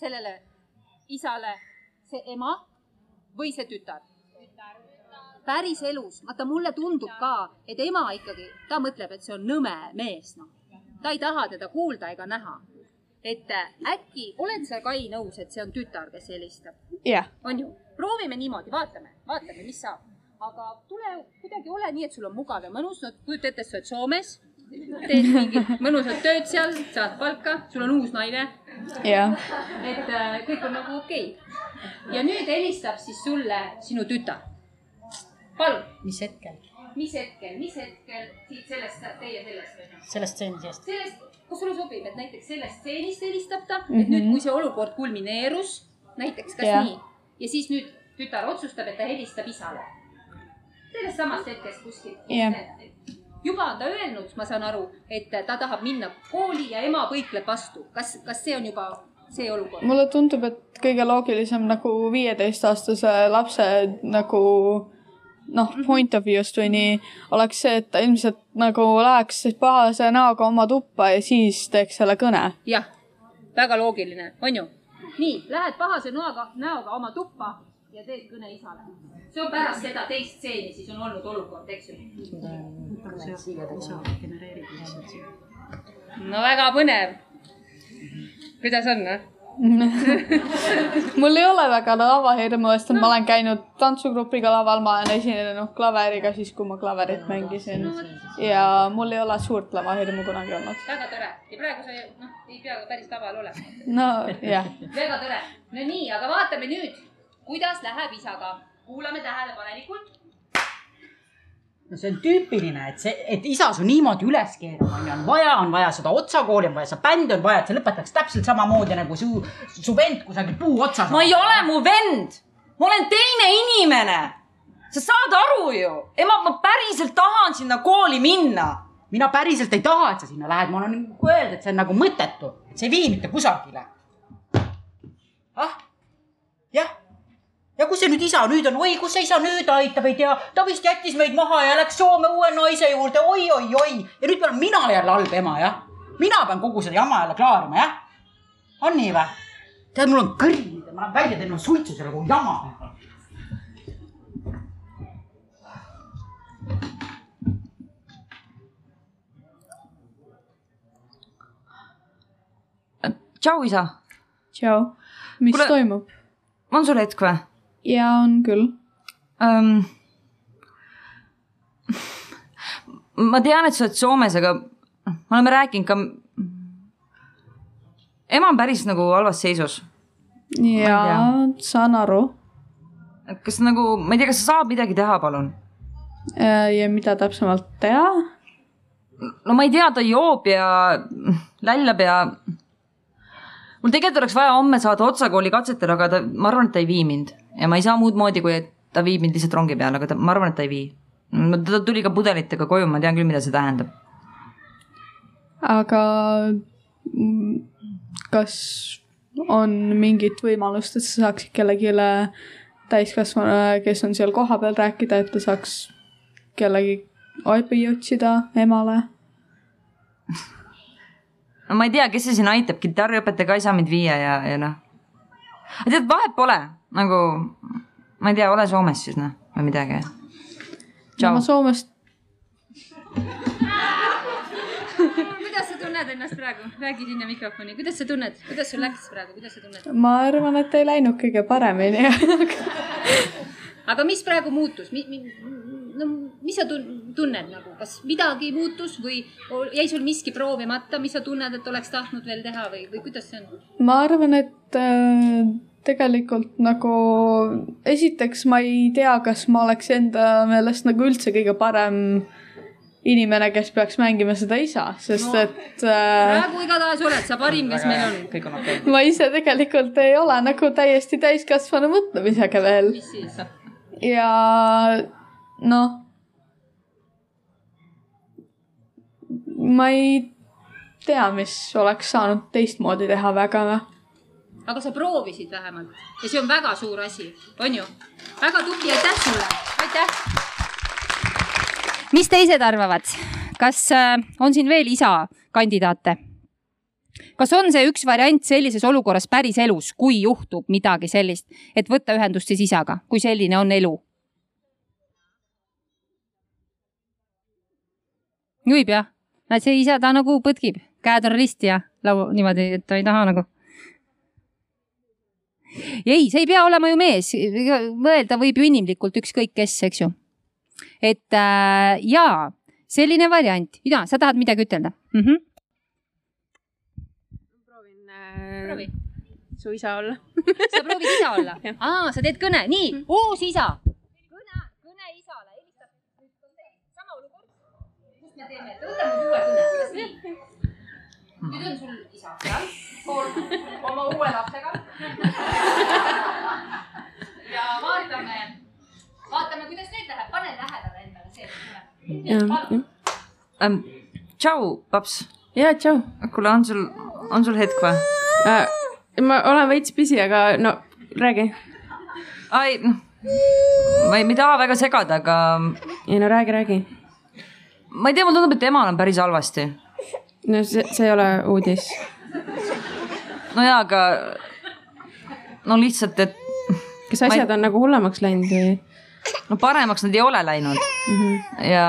sellele isale see ema või see tütar? päris elus, vaata mulle tundub ka, et ema ikkagi, ta mõtleb, et see on nõme mees, noh. ta ei taha teda kuulda ega näha et äh, äkki oled sa, Kai, nõus, et see on tütar, kes helistab? yeah.. on ju? proovime niimoodi, vaatame, vaatame, mis saab. aga tule kuidagi ole nii, et sul on mugav ja mõnus, no kujuta ette, sa oled Soomes, teed mingit mõnusat tööd seal, saad palka, sul on uus naine. et äh, kõik on nagu okei okay.. ja nüüd helistab siis sulle sinu tütar. palun. mis hetkel? mis hetkel, mis hetkel siit sellest, teie sellest? sellest stseenist. sellest, kas sulle sobib, et näiteks sellest stseenist helistab ta mm, -hmm. Mhm. et nüüd, kui see olukord kulmineerus, näiteks kas yeah. nii ja siis nüüd tütar otsustab, et ta helistab isale. sellest samast hetkest kuskilt. Juba on ta öelnud, ma saan aru, et ta tahab minna kooli ja ema põikleb vastu. kas, kas see on juba see olukord? mulle tundub, et kõige loogilisem nagu viieteistaastase lapse nagu noh, point of view'st või nii, oleks see, et ta ilmselt nagu läheks pahase näoga oma tuppa ja siis teeks selle kõne. jah, väga loogiline, on ju? nii, lähed pahase noaga, näoga oma tuppa ja teed kõne isale. see on pärast seda teist stseeni, siis on olnud olukord, eks ju. no väga põnev. kuidas on, noh? mul ei ole väga lavahirmu, sest et ma olen käinud tantsugrupiga laval, ma olen esinenud klaveriga siis, kui ma klaverit mängisin. ja mul ei ole suurt lavahirmu kunagi olnud. väga tore ja praegu sa noh, ei pea ka päris laval olema. no jah. väga tore. no nii, aga vaatame nüüd, kuidas läheb isaga. kuulame tähelepanelikult. no see on tüüpiline, et see, et isa su niimoodi üles keerab, onju, on vaja, on vaja seda otsakooli, on vaja seda bändi, on vaja, et see lõpetaks täpselt samamoodi nagu su, su vend kusagil puu otsas. ma ei ole mu vend, ma olen teine inimene. sa saad aru ju, ema, ma päriselt tahan sinna kooli minna. mina päriselt ei taha, et sa sinna lähed, ma olen nagu öelnud, et see on nagu mõttetu, see ei vii mitte kusagile. ah, jah ja kus see nüüd isa nüüd on, oi, kus see isa nüüd aitab, ei tea, ta vist jättis meid maha ja läks Soome uue naise juurde oi, oi, oi ja nüüd pean mina jälle halb ema, jah. mina pean kogu seda jama jälle klaarima, jah. on nii või? tead, mul on kõrv, ma lähen välja, teen suitsu selle kogu jama. tšau, isa. tšau, mis Kuule, toimub? on sul hetk või? Ja on küll um,. ma tean, et sa oled Soomes, aga me oleme rääkinud ka. ema on päris nagu halvas seisus. ja saan aru. kas nagu, ma ei tea, kas sa saad midagi teha, palun? Äh, ja mida täpsemalt teha? no ma ei tea, ta joob ja lällab ja. mul tegelikult oleks vaja homme saada otsakooli katsetele, aga ta, ma arvan, et ta ei vii mind ja ma ei saa muud moodi, kui et ta viib mind lihtsalt rongi peale, aga ta, ma arvan, et ta ei vii. ta tuli ka pudelitega koju, ma tean küll, mida see tähendab. aga kas on mingit võimalust, et sa saaksid kellelegi täiskasvanule, kes on seal kohapeal rääkida, et ta saaks kellegi abi otsida emale? no ma ei tea, kes see siin aitab, kitarriõpetaja ka ei saa mind viia ja, ja noh. tead, vahet pole, nagu ma ei tea, ole Soomes siis noh, või midagi. no ma Soomest, kuidas sa tunned ennast praegu? räägi sinna mikrofoni, kuidas sa tunned, kuidas sul läks praegu, kuidas sa tunned? ma arvan, et ei läinud kõige paremini aga mis praegu muutus, mi, mi, no mis sa tun- tunned nagu, kas midagi muutus või jäi sul miski proovimata, mis sa tunned, et oleks tahtnud veel teha või, või kuidas see on? ma arvan, et äh, tegelikult nagu esiteks ma ei tea, kas ma oleks enda meelest nagu üldse kõige parem inimene, kes peaks mängima seda isa, sest No, et äh, praegu igatahes oled sa parim, kes meil on. kõik on okei okay.. ma ise tegelikult ei ole nagu täiesti täiskasvanu mõtlemisega veel. ja noh. ma ei tea, mis oleks saanud teistmoodi teha väga aga sa proovisid vähemalt ja see on väga suur asi, on ju? väga tubli, aitäh sulle, aitäh. mis teised arvavad, kas äh, on siin veel isa kandidaate? kas on see üks variant sellises olukorras päris elus, kui juhtub midagi sellist, et võtta ühendust siis isaga, kui selline on elu? juhib jah, see isa, ta nagu põtkib, käed on risti ja lau- niimoodi, et ta ei taha nagu ei, see ei pea olema ju mees, mõelda võib ju inimlikult ükskõik kes, eks ju. et äh, jaa, selline variant, Ida, sa tahad midagi ütelda mm? -hmm. proovi su isa olla sa proovid isa olla? aa, sa teed kõne, nii, uus isa. kõne, kõne isale, helistab. sama olukord. mis me teeme, võtame nüüd uue kõne? Nüüd on sul isa seal, koos oma uue lapsega. ja vaatame, vaatame, kuidas nüüd läheb, pane lähedale endale see. ähm, tšau, paps. ja tšau. kuule, on sul, on sul hetk või äh,? ma olen veits pisi, aga no räägi. ai, noh, ma ei, ma ei taha väga segada, aga. ei no räägi, räägi. ma ei tea, mulle tundub, et emal on päris halvasti. No see, see ei ole uudis. no jaa, aga no lihtsalt, et. kas asjad ei... on nagu hullemaks läinud või? no paremaks nad ei ole läinud mm. -hmm. ja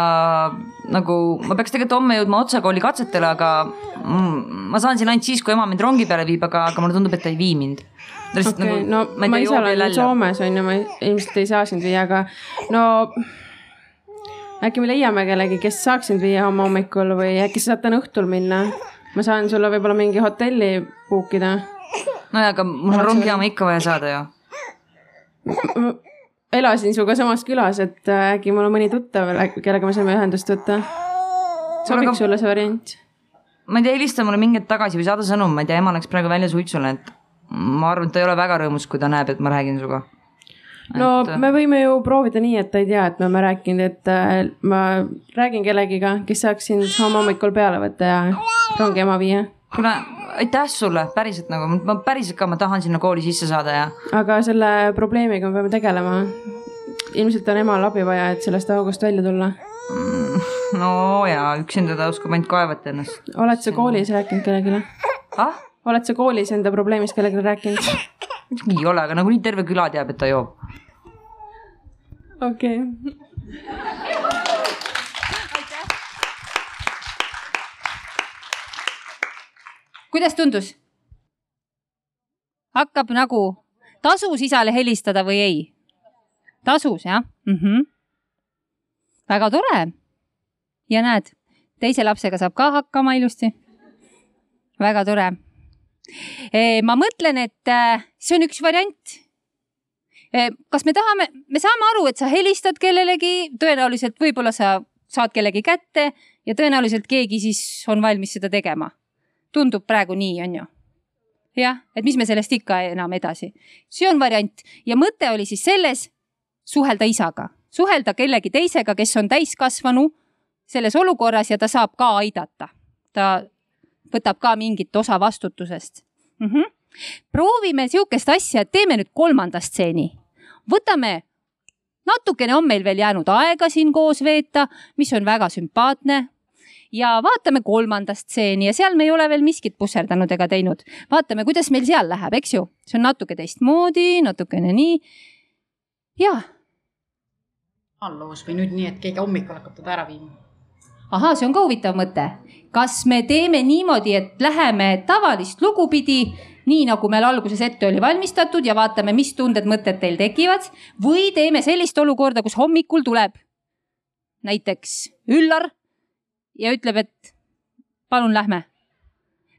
nagu ma peaks tegelikult homme jõudma otsekooli katsetele, aga ma saan siin ainult siis, kui ema mind rongi peale viib, aga, aga mulle tundub, et ta ei vii mind. okei okay, nagu, no ma, ma ise olen Soomes on ju, ma ilmselt ei saa sind viia, aga no äkki me leiame kellegi, kes saaks sind viia homme hommikul või äkki sa saad täna õhtul minna? ma saan sulle võib-olla mingi hotelli book ida. nojah, aga mul on rongijaama ikka vaja saada ju elasin sinuga samas külas, et äh, äkki mul on mõni tuttav, kellega me saame ühendust võtta. sobiks sulle see variant? ma ei tea, helista mulle mingi hetk tagasi või saada sõnum, ma ei tea, ema läks praegu välja suitsule, et ma arvan, et ta ei ole väga rõõmus, kui ta näeb, et ma räägin sinuga. No et... me võime ju proovida nii, et ta ei tea, et me oleme rääkinud, et äh, ma räägin kellegiga, kes saaks sind homme hommikul peale võtta ja rongi ema viia. kuule, aitäh sulle, päriselt nagu, ma päriselt ka, ma tahan sinna kooli sisse saada ja. aga selle probleemiga me peame tegelema. ilmselt on emal abi vaja, et sellest august välja tulla mm,. no ja üksinda ta oskab ainult kaevata ennast. oled sa koolis rääkinud kellelegi ah?? oled sa koolis enda probleemist kellelegi rääkinud? ei ole, aga nagunii terve küla teab, et ta joob. okei okay. kuidas tundus? hakkab nagu, tasus isale helistada või ei? tasus jah mm? -hmm. väga tore. ja näed, teise lapsega saab ka hakkama ilusti. väga tore. E, ma mõtlen, et äh, see on üks variant. E, kas me tahame, me saame aru, et sa helistad kellelegi, tõenäoliselt võib-olla sa saad kellegi kätte ja tõenäoliselt keegi siis on valmis seda tegema tundub praegu nii, on ju. jah, et mis me sellest ikka enam edasi. see on variant ja mõte oli siis selles suhelda isaga, suhelda kellegi teisega, kes on täiskasvanu selles olukorras ja ta saab ka aidata. ta võtab ka mingit osa vastutusest mm. -hmm. proovime sihukest asja, et teeme nüüd kolmanda stseeni. võtame natukene on meil veel jäänud aega siin koos veeta, mis on väga sümpaatne ja vaatame kolmanda stseeni ja seal me ei ole veel miskit pusserdanud ega teinud. vaatame, kuidas meil seal läheb, eks ju, see on natuke teistmoodi, natukene nii. ja. alloos või nüüd nii, et keegi hommikul hakkab teda ära viima. Ahaa, see on ka huvitav mõte. kas me teeme niimoodi, et läheme tavalist lugu pidi, nii nagu meil alguses ette oli valmistatud ja vaatame, mis tunded-mõtted teil tekivad või teeme sellist olukorda, kus hommikul tuleb näiteks Üllar ja ütleb, et palun lähme.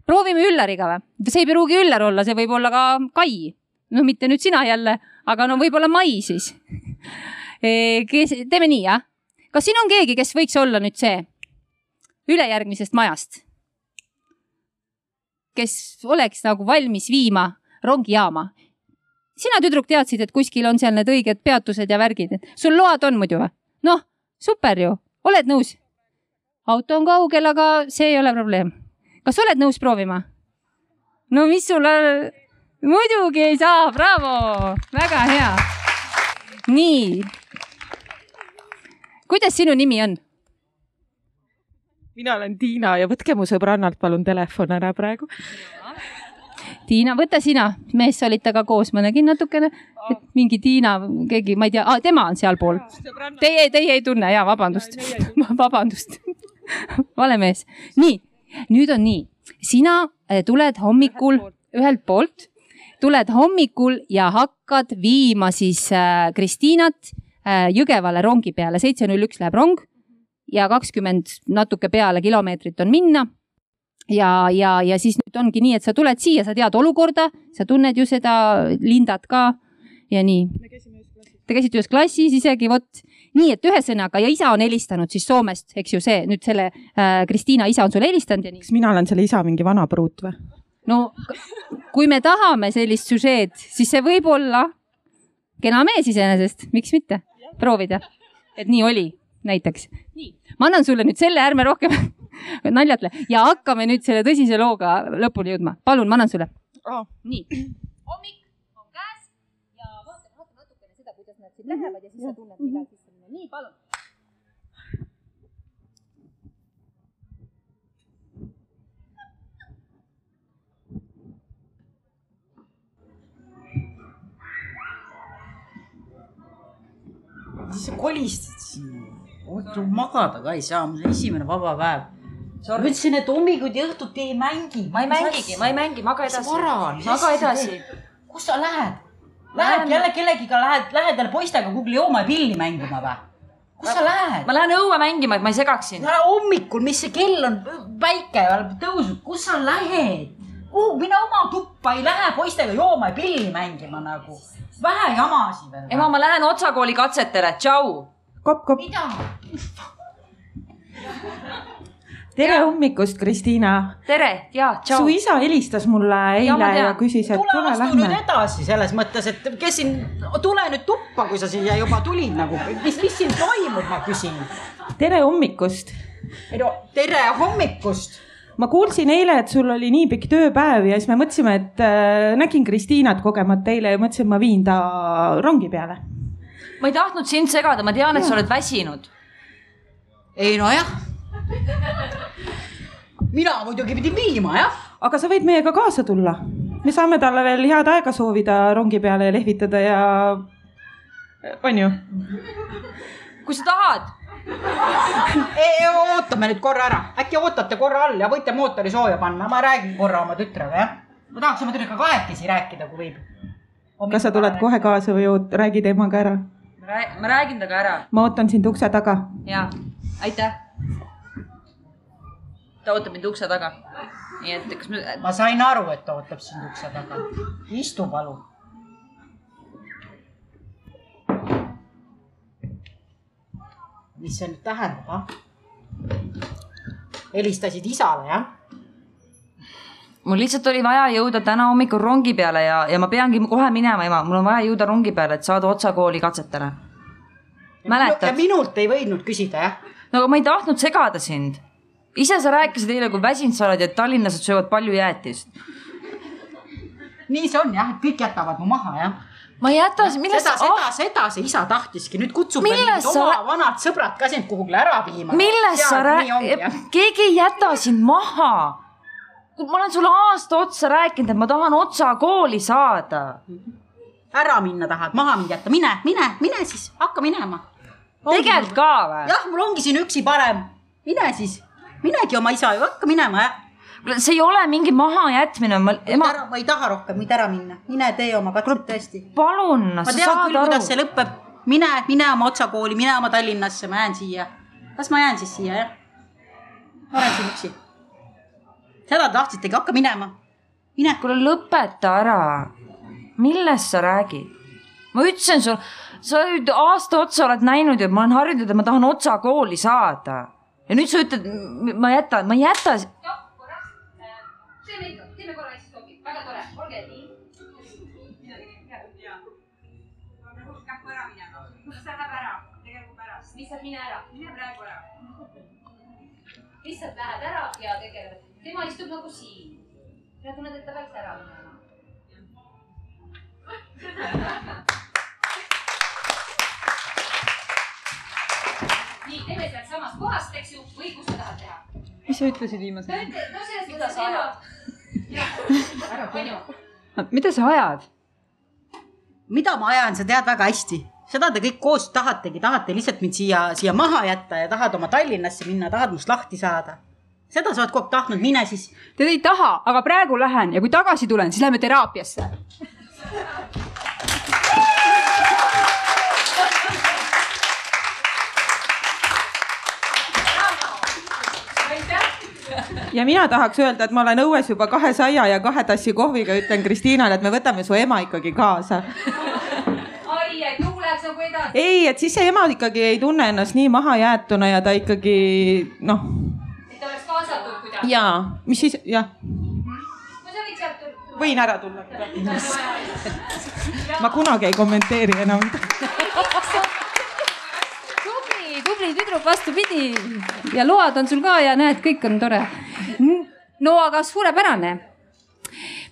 proovime Üllariga või? see ei pruugi Üllar olla, see võib olla ka Kai. no mitte nüüd sina jälle, aga no võib-olla Mai siis e, kes, teeme nii, jah? kas siin on keegi, kes võiks olla nüüd see ülejärgmisest majast? kes oleks nagu valmis viima rongijaama? sina, tüdruk, teadsid, et kuskil on seal need õiged peatused ja värgid, et sul load on muidu või? noh, super ju, oled nõus? auto on kaugel, aga see ei ole probleem. kas oled nõus proovima? no mis sulle, muidugi ei saa, bravo, väga hea. nii. kuidas sinu nimi on? Mina olen Tiina ja võtke mu sõbrannalt palun telefon ära praegu. Tiina, võta sina, mees olid temaga koos, ma nägin natukene, et mingi Tiina, keegi, ma ei tea ah,, tema on sealpool. Teie, teie ei tunne ja vabandust, vabandust. Vale mees. nii, nüüd on nii, sina eh, tuled hommikul ühelt poolt, tuled hommikul ja hakkad viima siis äh, Kristiinat äh, Jõgevale rongi peale, seitse null üks läheb rong ja kakskümmend natuke peale kilomeetrit on minna. ja, ja, ja siis nüüd ongi nii, et sa tuled siia, sa tead olukorda, sa tunned ju seda Lindat ka ja nii. Te käisite ühes klassis isegi, vot nii, et ühesõnaga ja isa on helistanud siis Soomest, eks ju see nüüd selle äh, Kristiina isa on sulle helistanud ja nii. kas mina olen selle isa mingi vana pruut või? no kui me tahame sellist süžeed, siis see võib olla kena mees iseenesest, miks mitte proovida, et nii oli näiteks. nii, ma annan sulle nüüd selle, ärme rohkem naljatle ja hakkame nüüd selle tõsise looga lõpuni jõudma. palun, ma annan sulle oh.. nii, hommik on käes ja vaatame, vaatame natukene seda, kuidas nad siin lähevad ja siis sa tunned, millal sisse minna. nii, palun. siis sa kolistad siia. magada ka ei saa, mul on esimene vaba päev. ma ütlesin, et hommikuti ja õhtuti ei mängi. ma ei mängigi, ma ei mängi, maga edasi. maga edasi. kus sa lähed? Lähed jälle kellegiga, lähed, lähed jälle poistega kuhugi jooma ja pilli mängima või? kus sa lähed? ma lähen õue mängima, et ma ei segaks sind. hommikul, mis see kell on, päike tõusnud, kus sa lähed? kuhu, mine oma tuppa, ei lähe poistega jooma ja pilli mängima nagu. vähe jamasid veel. ema, ma lähen Otsa kooli katsetele, tšau. Kopp, kopp. mida? tere hommikust, Kristiina. tere ja tšau. su isa helistas mulle eile ja, ja küsis, et tule tule astu nüüd lähme. edasi selles mõttes, et kes siin, tule nüüd tuppa, kui sa siia juba tulid nagu, mis, mis siin toimub, ma küsin. tere hommikust. ei no tere hommikust. ma kuulsin eile, et sul oli nii pikk tööpäev ja siis me mõtlesime, et äh, nägin Kristiinat kogemata eile ja mõtlesin, et ma viin ta rongi peale. Ma ei tahtnud sind segada, ma tean, et sa oled väsinud. ei nojah. mina muidugi pidin viima, jah. aga sa võid meiega kaasa tulla. me saame talle veel head aega soovida rongi peale ja lehvitada ja on ju? kui sa tahad. ootame nüüd korra ära, äkki ootate korra all ja võite mootori sooja panna, ma räägin korra oma tütrega, jah. ma tahaks oma tütrega kahekesi rääkida, kui võib. kas sa tuled kohe kaasa või oot- räägid emaga ära? Ma räägin temaga ära. ma ootan sind ukse taga. ja, aitäh. ta ootab mind ukse taga. nii et kas me. ma sain aru, et ta ootab sind ukse taga. istu palun. mis see nüüd tähendab, ah? helistasid isale, jah? Mul lihtsalt oli vaja jõuda täna hommikul rongi peale ja, ja ma peangi kohe minema, ema, mul on vaja jõuda rongi peale, et saada Otsa kooli katsetele. mäletad? minult ei võinud küsida, jah? no aga ma ei tahtnud segada sind. ise sa rääkisid eile, kui väsinud sa oled ja tallinlased söövad palju jäätist. nii see on jah, et kõik jätavad mu maha, jah ma ei jäta, millest seda, seda, seda see isa tahtiski, nüüd kutsub Millest sa oma vanad sõbrad ka sind kuhugi ära viima. millest sa räägid, keegi ei jäta sind maha. Ma olen sulle aasta otsa rääkinud, et ma tahan Otsa kooli saada. ära minna tahad, maha mind jätta, mine, mine, mine siis, hakka minema. tegelikult ka või? jah, mul ongi siin üksi parem, mine siis, minegi oma isa ju, hakka minema jah. see ei ole mingi mahajätmine, ma, ema. ma ei taha rohkem nüüd ära minna, mine tee oma katset tõesti. palun, ma sa tean saad küll, aru kuidas. see lõpeb. mine, mine oma Otsa kooli, mine oma Tallinnasse, ma jään siia. las ma jään siis siia jah? ma olen siin üksi. Seda tahtsitegi, hakka minema. mine. kuule, lõpeta ära. millest sa räägid? ma ütlesin sulle, sa nüüd aasta otsa oled näinud ja ma olen harjunud, et ma tahan Otsa kooli saada. ja nüüd sa ütled, ma jätan, ma ei jäta. teeme ikka, teeme korra hästi stopi, väga tore, olge nii. ta läheb ära, tegelikult pärast, lihtsalt mine ära, mine praegu ära. lihtsalt lähed ära ja tegeled, tema istub nagu siin. ja tunned, et ta peaks ära minema. nii, teeme sealt samast kohast, eks ju, või kus sa tahad teha. mis sa ütlesid viimasena? no selles mõttes, sa ajad. onju. mida sa ajad? mida ma ajan, sa tead väga hästi, seda te kõik koos tahategi, tahate lihtsalt mind siia, siia maha jätta ja tahad oma Tallinnasse minna, tahad must lahti saada. Seda sa oled kogu aeg tahtnud, mine siis. Te ei taha, aga praegu lähen ja kui tagasi tulen, siis lähme teraapiasse. ja mina tahaks öelda, et ma olen õues juba kahe saia ja kahe tassi kohviga, ütlen Kristiinale, et me võtame su ema ikkagi kaasa. ai, et lugu läheks nagu edasi. ei, et siis see ema ikkagi ei tunne ennast nii mahajäetuna ja ta ikkagi noh. et ta oleks kaasatud kuidagi. Ja, mis siis jah, võin ära tulla. ma kunagi ei kommenteeri enam tubli, tubli tüdruk, vastupidi. ja load on sul ka ja näed, kõik on tore. no aga suurepärane.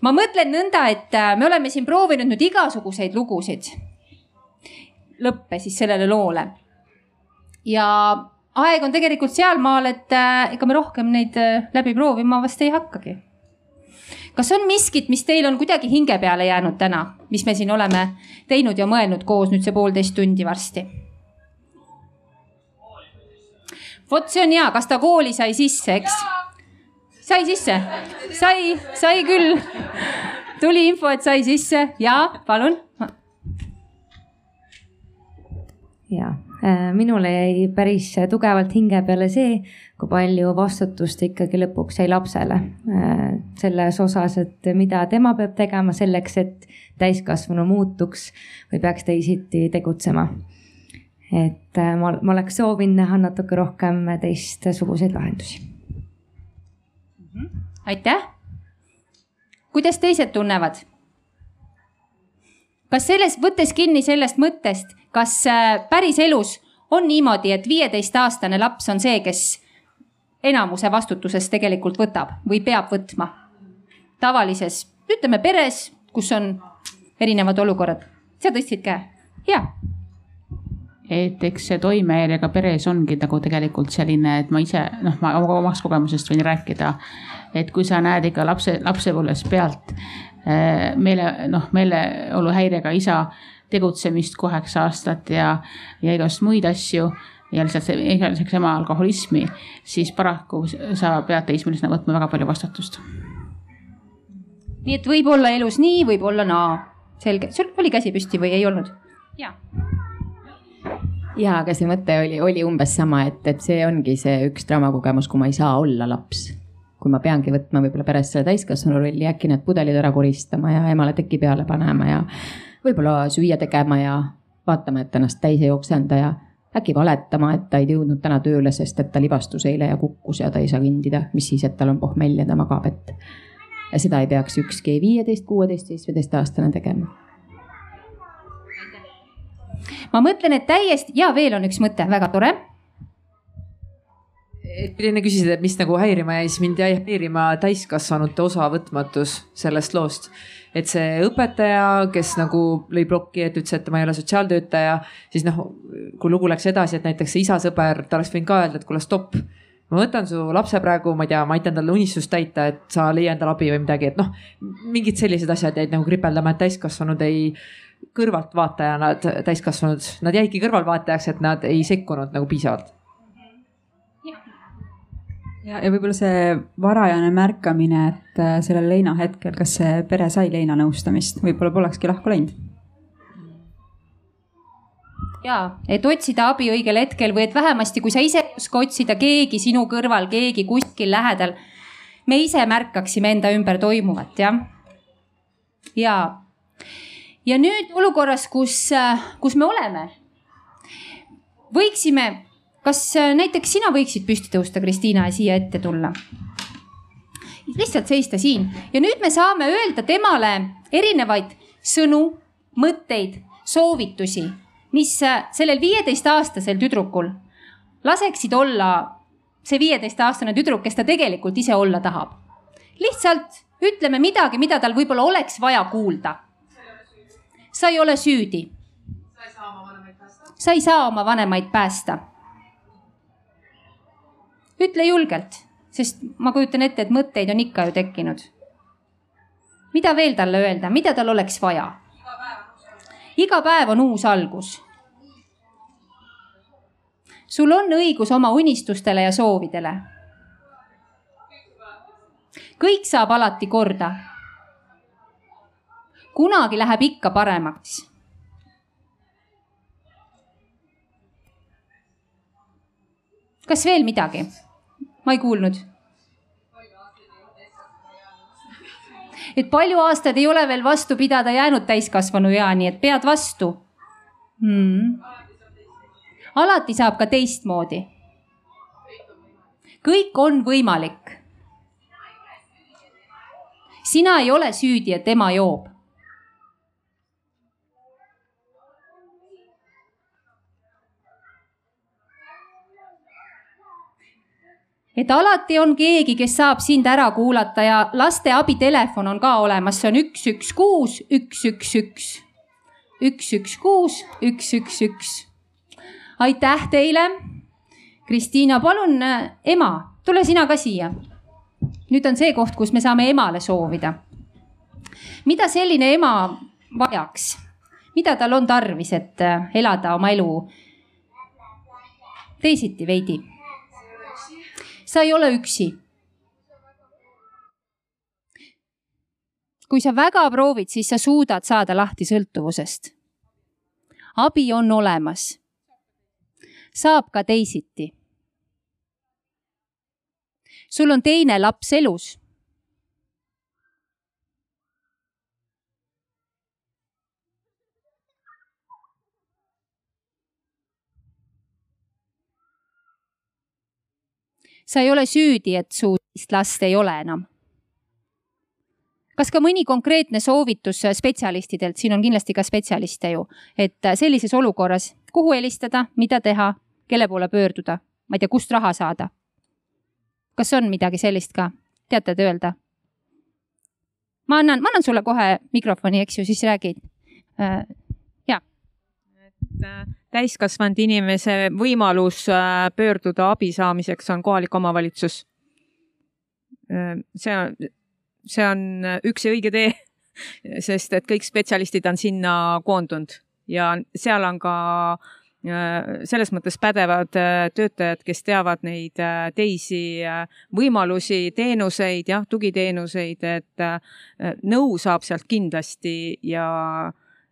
ma mõtlen nõnda, et äh, me oleme siin proovinud nüüd igasuguseid lugusid. lõppe siis sellele loole. ja aeg on tegelikult sealmaal, et äh, ega me rohkem neid äh, läbi proovima vast ei hakkagi. kas on miskit, mis teil on kuidagi hinge peale jäänud täna, mis me siin oleme teinud ja mõelnud koos nüüd see poolteist tundi varsti? vot see on hea, kas ta kooli sai sisse, eks? sai sisse, sai, sai küll. tuli info, et sai sisse ja palun. ja minule jäi päris tugevalt hinge peale see, kui palju vastutust ikkagi lõpuks jäi lapsele äh, selles osas, et mida tema peab tegema selleks, et täiskasvanu muutuks või peaks teisiti tegutsema et äh, ma, ma oleks soovinud näha natuke rohkem teistsuguseid lahendusi. aitäh. kuidas teised tunnevad? kas selles, võttes kinni sellest mõttest, kas äh, päriselus on niimoodi, et viieteistaastane laps on see, kes enamuse vastutusest tegelikult võtab või peab võtma? tavalises, ütleme peres, kus on erinevad olukorrad. sa tõstsid käe, hea et eks see toimehäirega peres ongi nagu tegelikult selline, et ma ise noh, ma omast kogemusest võin rääkida. et kui sa näed ikka lapse, lapsepõlves pealt eh, meele, noh meeleoluhäirega isa tegutsemist kaheksa aastat ja, ja igast muid asju ja lihtsalt igaliseks ema alkoholismi, siis paraku sa pead teismelisena võtma väga palju vastutust. nii et võib olla elus nii, võib olla naa, selge, sul oli käsi püsti või ei olnud? jaa ja, aga see mõte oli, oli umbes sama, et, et see ongi see üks draamakogemus, kui ma ei saa olla laps. kui ma peangi võtma võib-olla peres selle täiskasvanu rolli, äkki need pudelid ära koristama ja emale teki peale panema ja võib-olla süüa tegema ja vaatama, et ennast täis ei oksenda ja äkki valetama, et ta ei jõudnud täna tööle, sest et ta libastus eile ja kukkus ja ta ei saa kõndida, mis siis, et tal on pohmell ja ta magab, et. ja seda ei peaks ükski viieteist, kuueteist, seitsmeteist aastane tegema ma mõtlen, et täiesti ja veel on üks mõte, väga tore et enne küsisid, et mis nagu häirima jäi, siis mind jäi häirima täiskasvanute osavõtmatus sellest loost. Et see õpetaja, kes nagu lõi plokki, et ütles, et ma ei ole sotsiaaltöötaja, siis noh, kui lugu läks edasi, et näiteks see isa sõber, ta oleks võinud ka öelda, et kuule stopp. ma võtan su lapse praegu, ma ei tea, ma aitan talle unistust täita, et sa leia endale abi või midagi, et noh, mingid sellised asjad jäid nagu kripeldama, et täiskasvanud ei kõrvaltvaatajana täiskasvanud, nad jäidki kõrvalvaatajaks, et nad ei sekkunud nagu piisavalt. Ja, ja võib-olla see varajane märkamine, et äh, sellel leina hetkel, kas see pere sai leina nõustamist, võib-olla polekski lahku läinud ja, et otsida abi õigel hetkel või et vähemasti, kui sa ise ei oska otsida keegi sinu kõrval, keegi kuskil lähedal. me ise märkaksime enda ümber toimuvat, jah. ja ja nüüd olukorras, kus, äh, kus me oleme, võiksime, kas äh, näiteks sina võiksid püsti tõusta, Kristiina, ja siia ette tulla? lihtsalt seista siin ja nüüd me saame öelda temale erinevaid sõnu, mõtteid, soovitusi, mis äh, sellel viieteistaastasel tüdrukul laseksid olla see viieteistaastane tüdruk, kes ta tegelikult ise olla tahab. lihtsalt ütleme midagi, mida tal võib-olla oleks vaja kuulda sa ei ole süüdi. sa ei saa oma vanemaid päästa. Ütle julgelt, sest ma kujutan ette, et mõtteid on ikka ju tekkinud. mida veel talle öelda, mida tal oleks vaja? iga päev on uus algus. sul on õigus oma unistustele ja soovidele. kõik saab alati korda kunagi läheb ikka paremaks. kas veel midagi? ma ei kuulnud. et palju aastaid ei ole veel vastu pidada jäänud täiskasvanu eani, et pead vastu hmm.. alati saab ka teistmoodi. kõik on võimalik. sina ei ole süüdi, et ema joob et alati on keegi, kes saab sind ära kuulata ja laste abitelefon on ka olemas, see on üks, üks, kuus, üks, üks, üks, üks, üks, kuus, üks, üks, üks. aitäh teile. Kristiina, palun ema, tule sina ka siia. nüüd on see koht, kus me saame emale soovida. mida selline ema vajaks, mida tal on tarvis, et elada oma elu teisiti veidi sa ei ole üksi. kui sa väga proovid, siis sa suudad saada lahti sõltuvusest. abi on olemas. saab ka teisiti. sul on teine laps elus sa ei ole süüdi, et su last ei ole enam. kas ka mõni konkreetne soovitus spetsialistidelt, siin on kindlasti ka spetsialiste ju, et sellises olukorras, kuhu helistada, mida teha, kelle poole pöörduda, ma ei tea, kust raha saada? kas on midagi sellist ka, teate te öelda? ma annan, ma annan sulle kohe mikrofoni, eks ju, siis räägid. Äh, ja. et äh, täiskasvanud inimese võimalus äh, pöörduda abi saamiseks on kohalik omavalitsus. Äh, see on, see on üks ja õige tee, sest et kõik spetsialistid on sinna koondunud ja seal on ka äh, selles mõttes pädevad töötajad, kes teavad neid teisi võimalusi, teenuseid, jah, tugiteenuseid, et nõu saab sealt kindlasti ja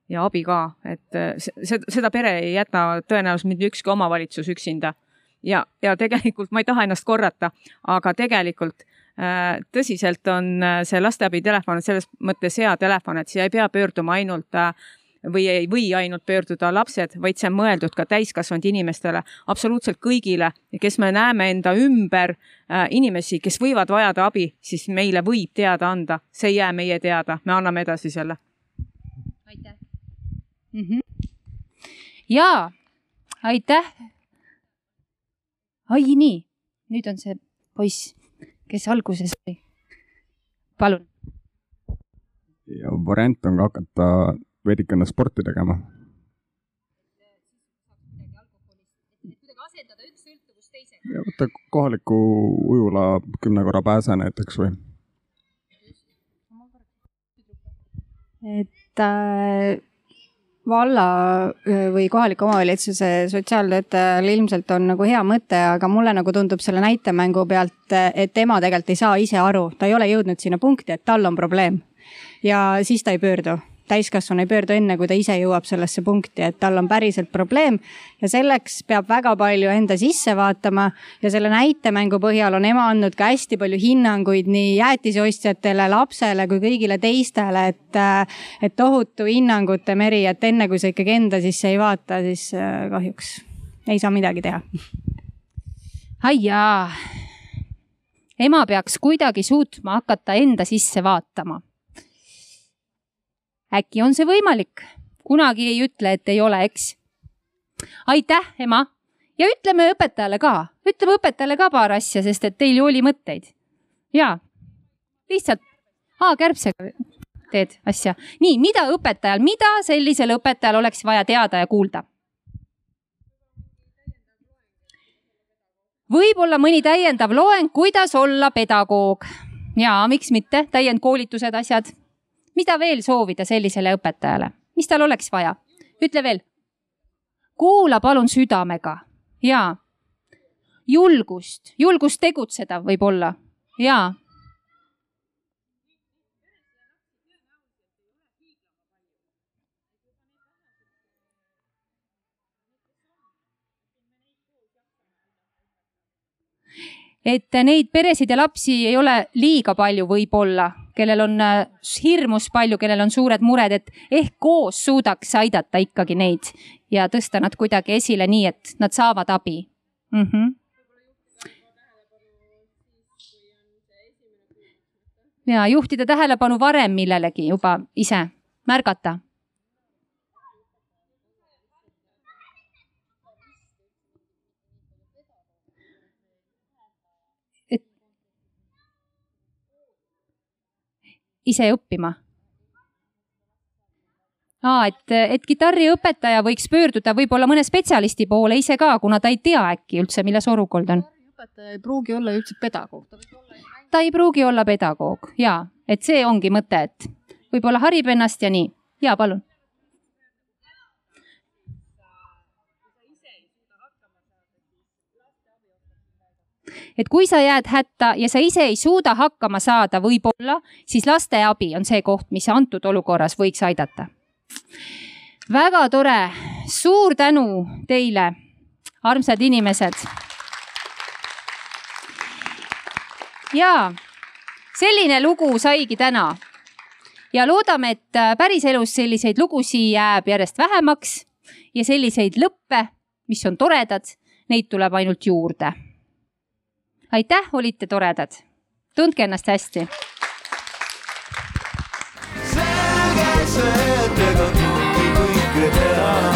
ja abi ka, et äh, seda, pere ei jäta tõenäoliselt mitte ükski omavalitsus üksinda. ja, ja tegelikult ma ei taha ennast korrata, aga tegelikult äh, tõsiselt on äh, see lasteabitelefon selles mõttes hea telefon, et siia ei pea pöörduma ainult või ei või ainult pöörduda lapsed, vaid see on mõeldud ka täiskasvanud inimestele, absoluutselt kõigile, kes me näeme enda ümber äh, inimesi, kes võivad vajada abi, siis meile võib teada anda, see ei jää meie teada, me anname edasi selle. aitäh mm. -hmm. ja aitäh. ai nii, nüüd on see poiss, kes alguses oli. palun. ja variant on ka hakata veidikene sporti tegema. ja võtta kohaliku ujula kümne korra pääse näiteks või et äh, valla või kohaliku omavalitsuse sotsiaaltöötajal ilmselt on nagu hea mõte, aga mulle nagu tundub selle näitemängu pealt, et tema tegelikult ei saa ise aru, ta ei ole jõudnud sinna punkti, et tal on probleem. ja siis ta ei pöördu täiskasvanu ei pöördu enne, kui ta ise jõuab sellesse punkti, et tal on päriselt probleem. ja selleks peab väga palju enda sisse vaatama ja selle näitemängu põhjal on ema andnud ka hästi palju hinnanguid nii jäätiseostjatele, lapsele kui kõigile teistele, et, et tohutu hinnangute meri, et enne kui sa ikkagi enda sisse ei vaata, siis äh, kahjuks ei saa midagi teha. aiaa, ema peaks kuidagi suutma hakata enda sisse vaatama äkki on see võimalik. kunagi ei ütle, et ei ole, eks. aitäh, ema. ja ütleme õpetajale ka, ütleme õpetajale ka paar asja, sest et teil ju oli mõtteid. ja, lihtsalt A kärbsega teed asja. nii, mida õpetajal, mida sellisel õpetajal oleks vaja teada ja kuulda? võib-olla mõni täiendav loeng, kuidas olla pedagoog. ja miks mitte, täiendkoolitused, asjad mida veel soovida sellisele õpetajale, mis tal oleks vaja? ütle veel. kuula palun südamega. Ja julgust, julgust tegutseda võib-olla ja et neid peresid ja lapsi ei ole liiga palju võib-olla, kellel on äh, hirmus palju, kellel on suured mured, et ehk koos suudaks aidata ikkagi neid ja tõsta nad kuidagi esile nii, et nad saavad abi mm. -hmm. ja juhtida tähelepanu varem millelegi juba ise, märgata ise õppima? aa, et, et kitarriõpetaja võiks pöörduda võib-olla mõne spetsialisti poole ise ka, kuna ta ei tea äkki üldse, milles olukord on. õpetaja ei pruugi olla üldse pedagoog. ta ei pruugi olla pedagoog ja, et see ongi mõte, et võib-olla harib ennast ja nii. ja palun et kui sa jääd hätta ja sa ise ei suuda hakkama saada, võib-olla, siis lasteabi on see koht, mis antud olukorras võiks aidata. väga tore, suur tänu teile, armsad inimesed. ja selline lugu saigi täna ja loodame, et päriselus selliseid lugusid jääb järjest vähemaks ja selliseid lõppe, mis on toredad, neid tuleb ainult juurde aitäh, olite toredad. tundke ennast hästi. selge see, et ega kõike kõike teha.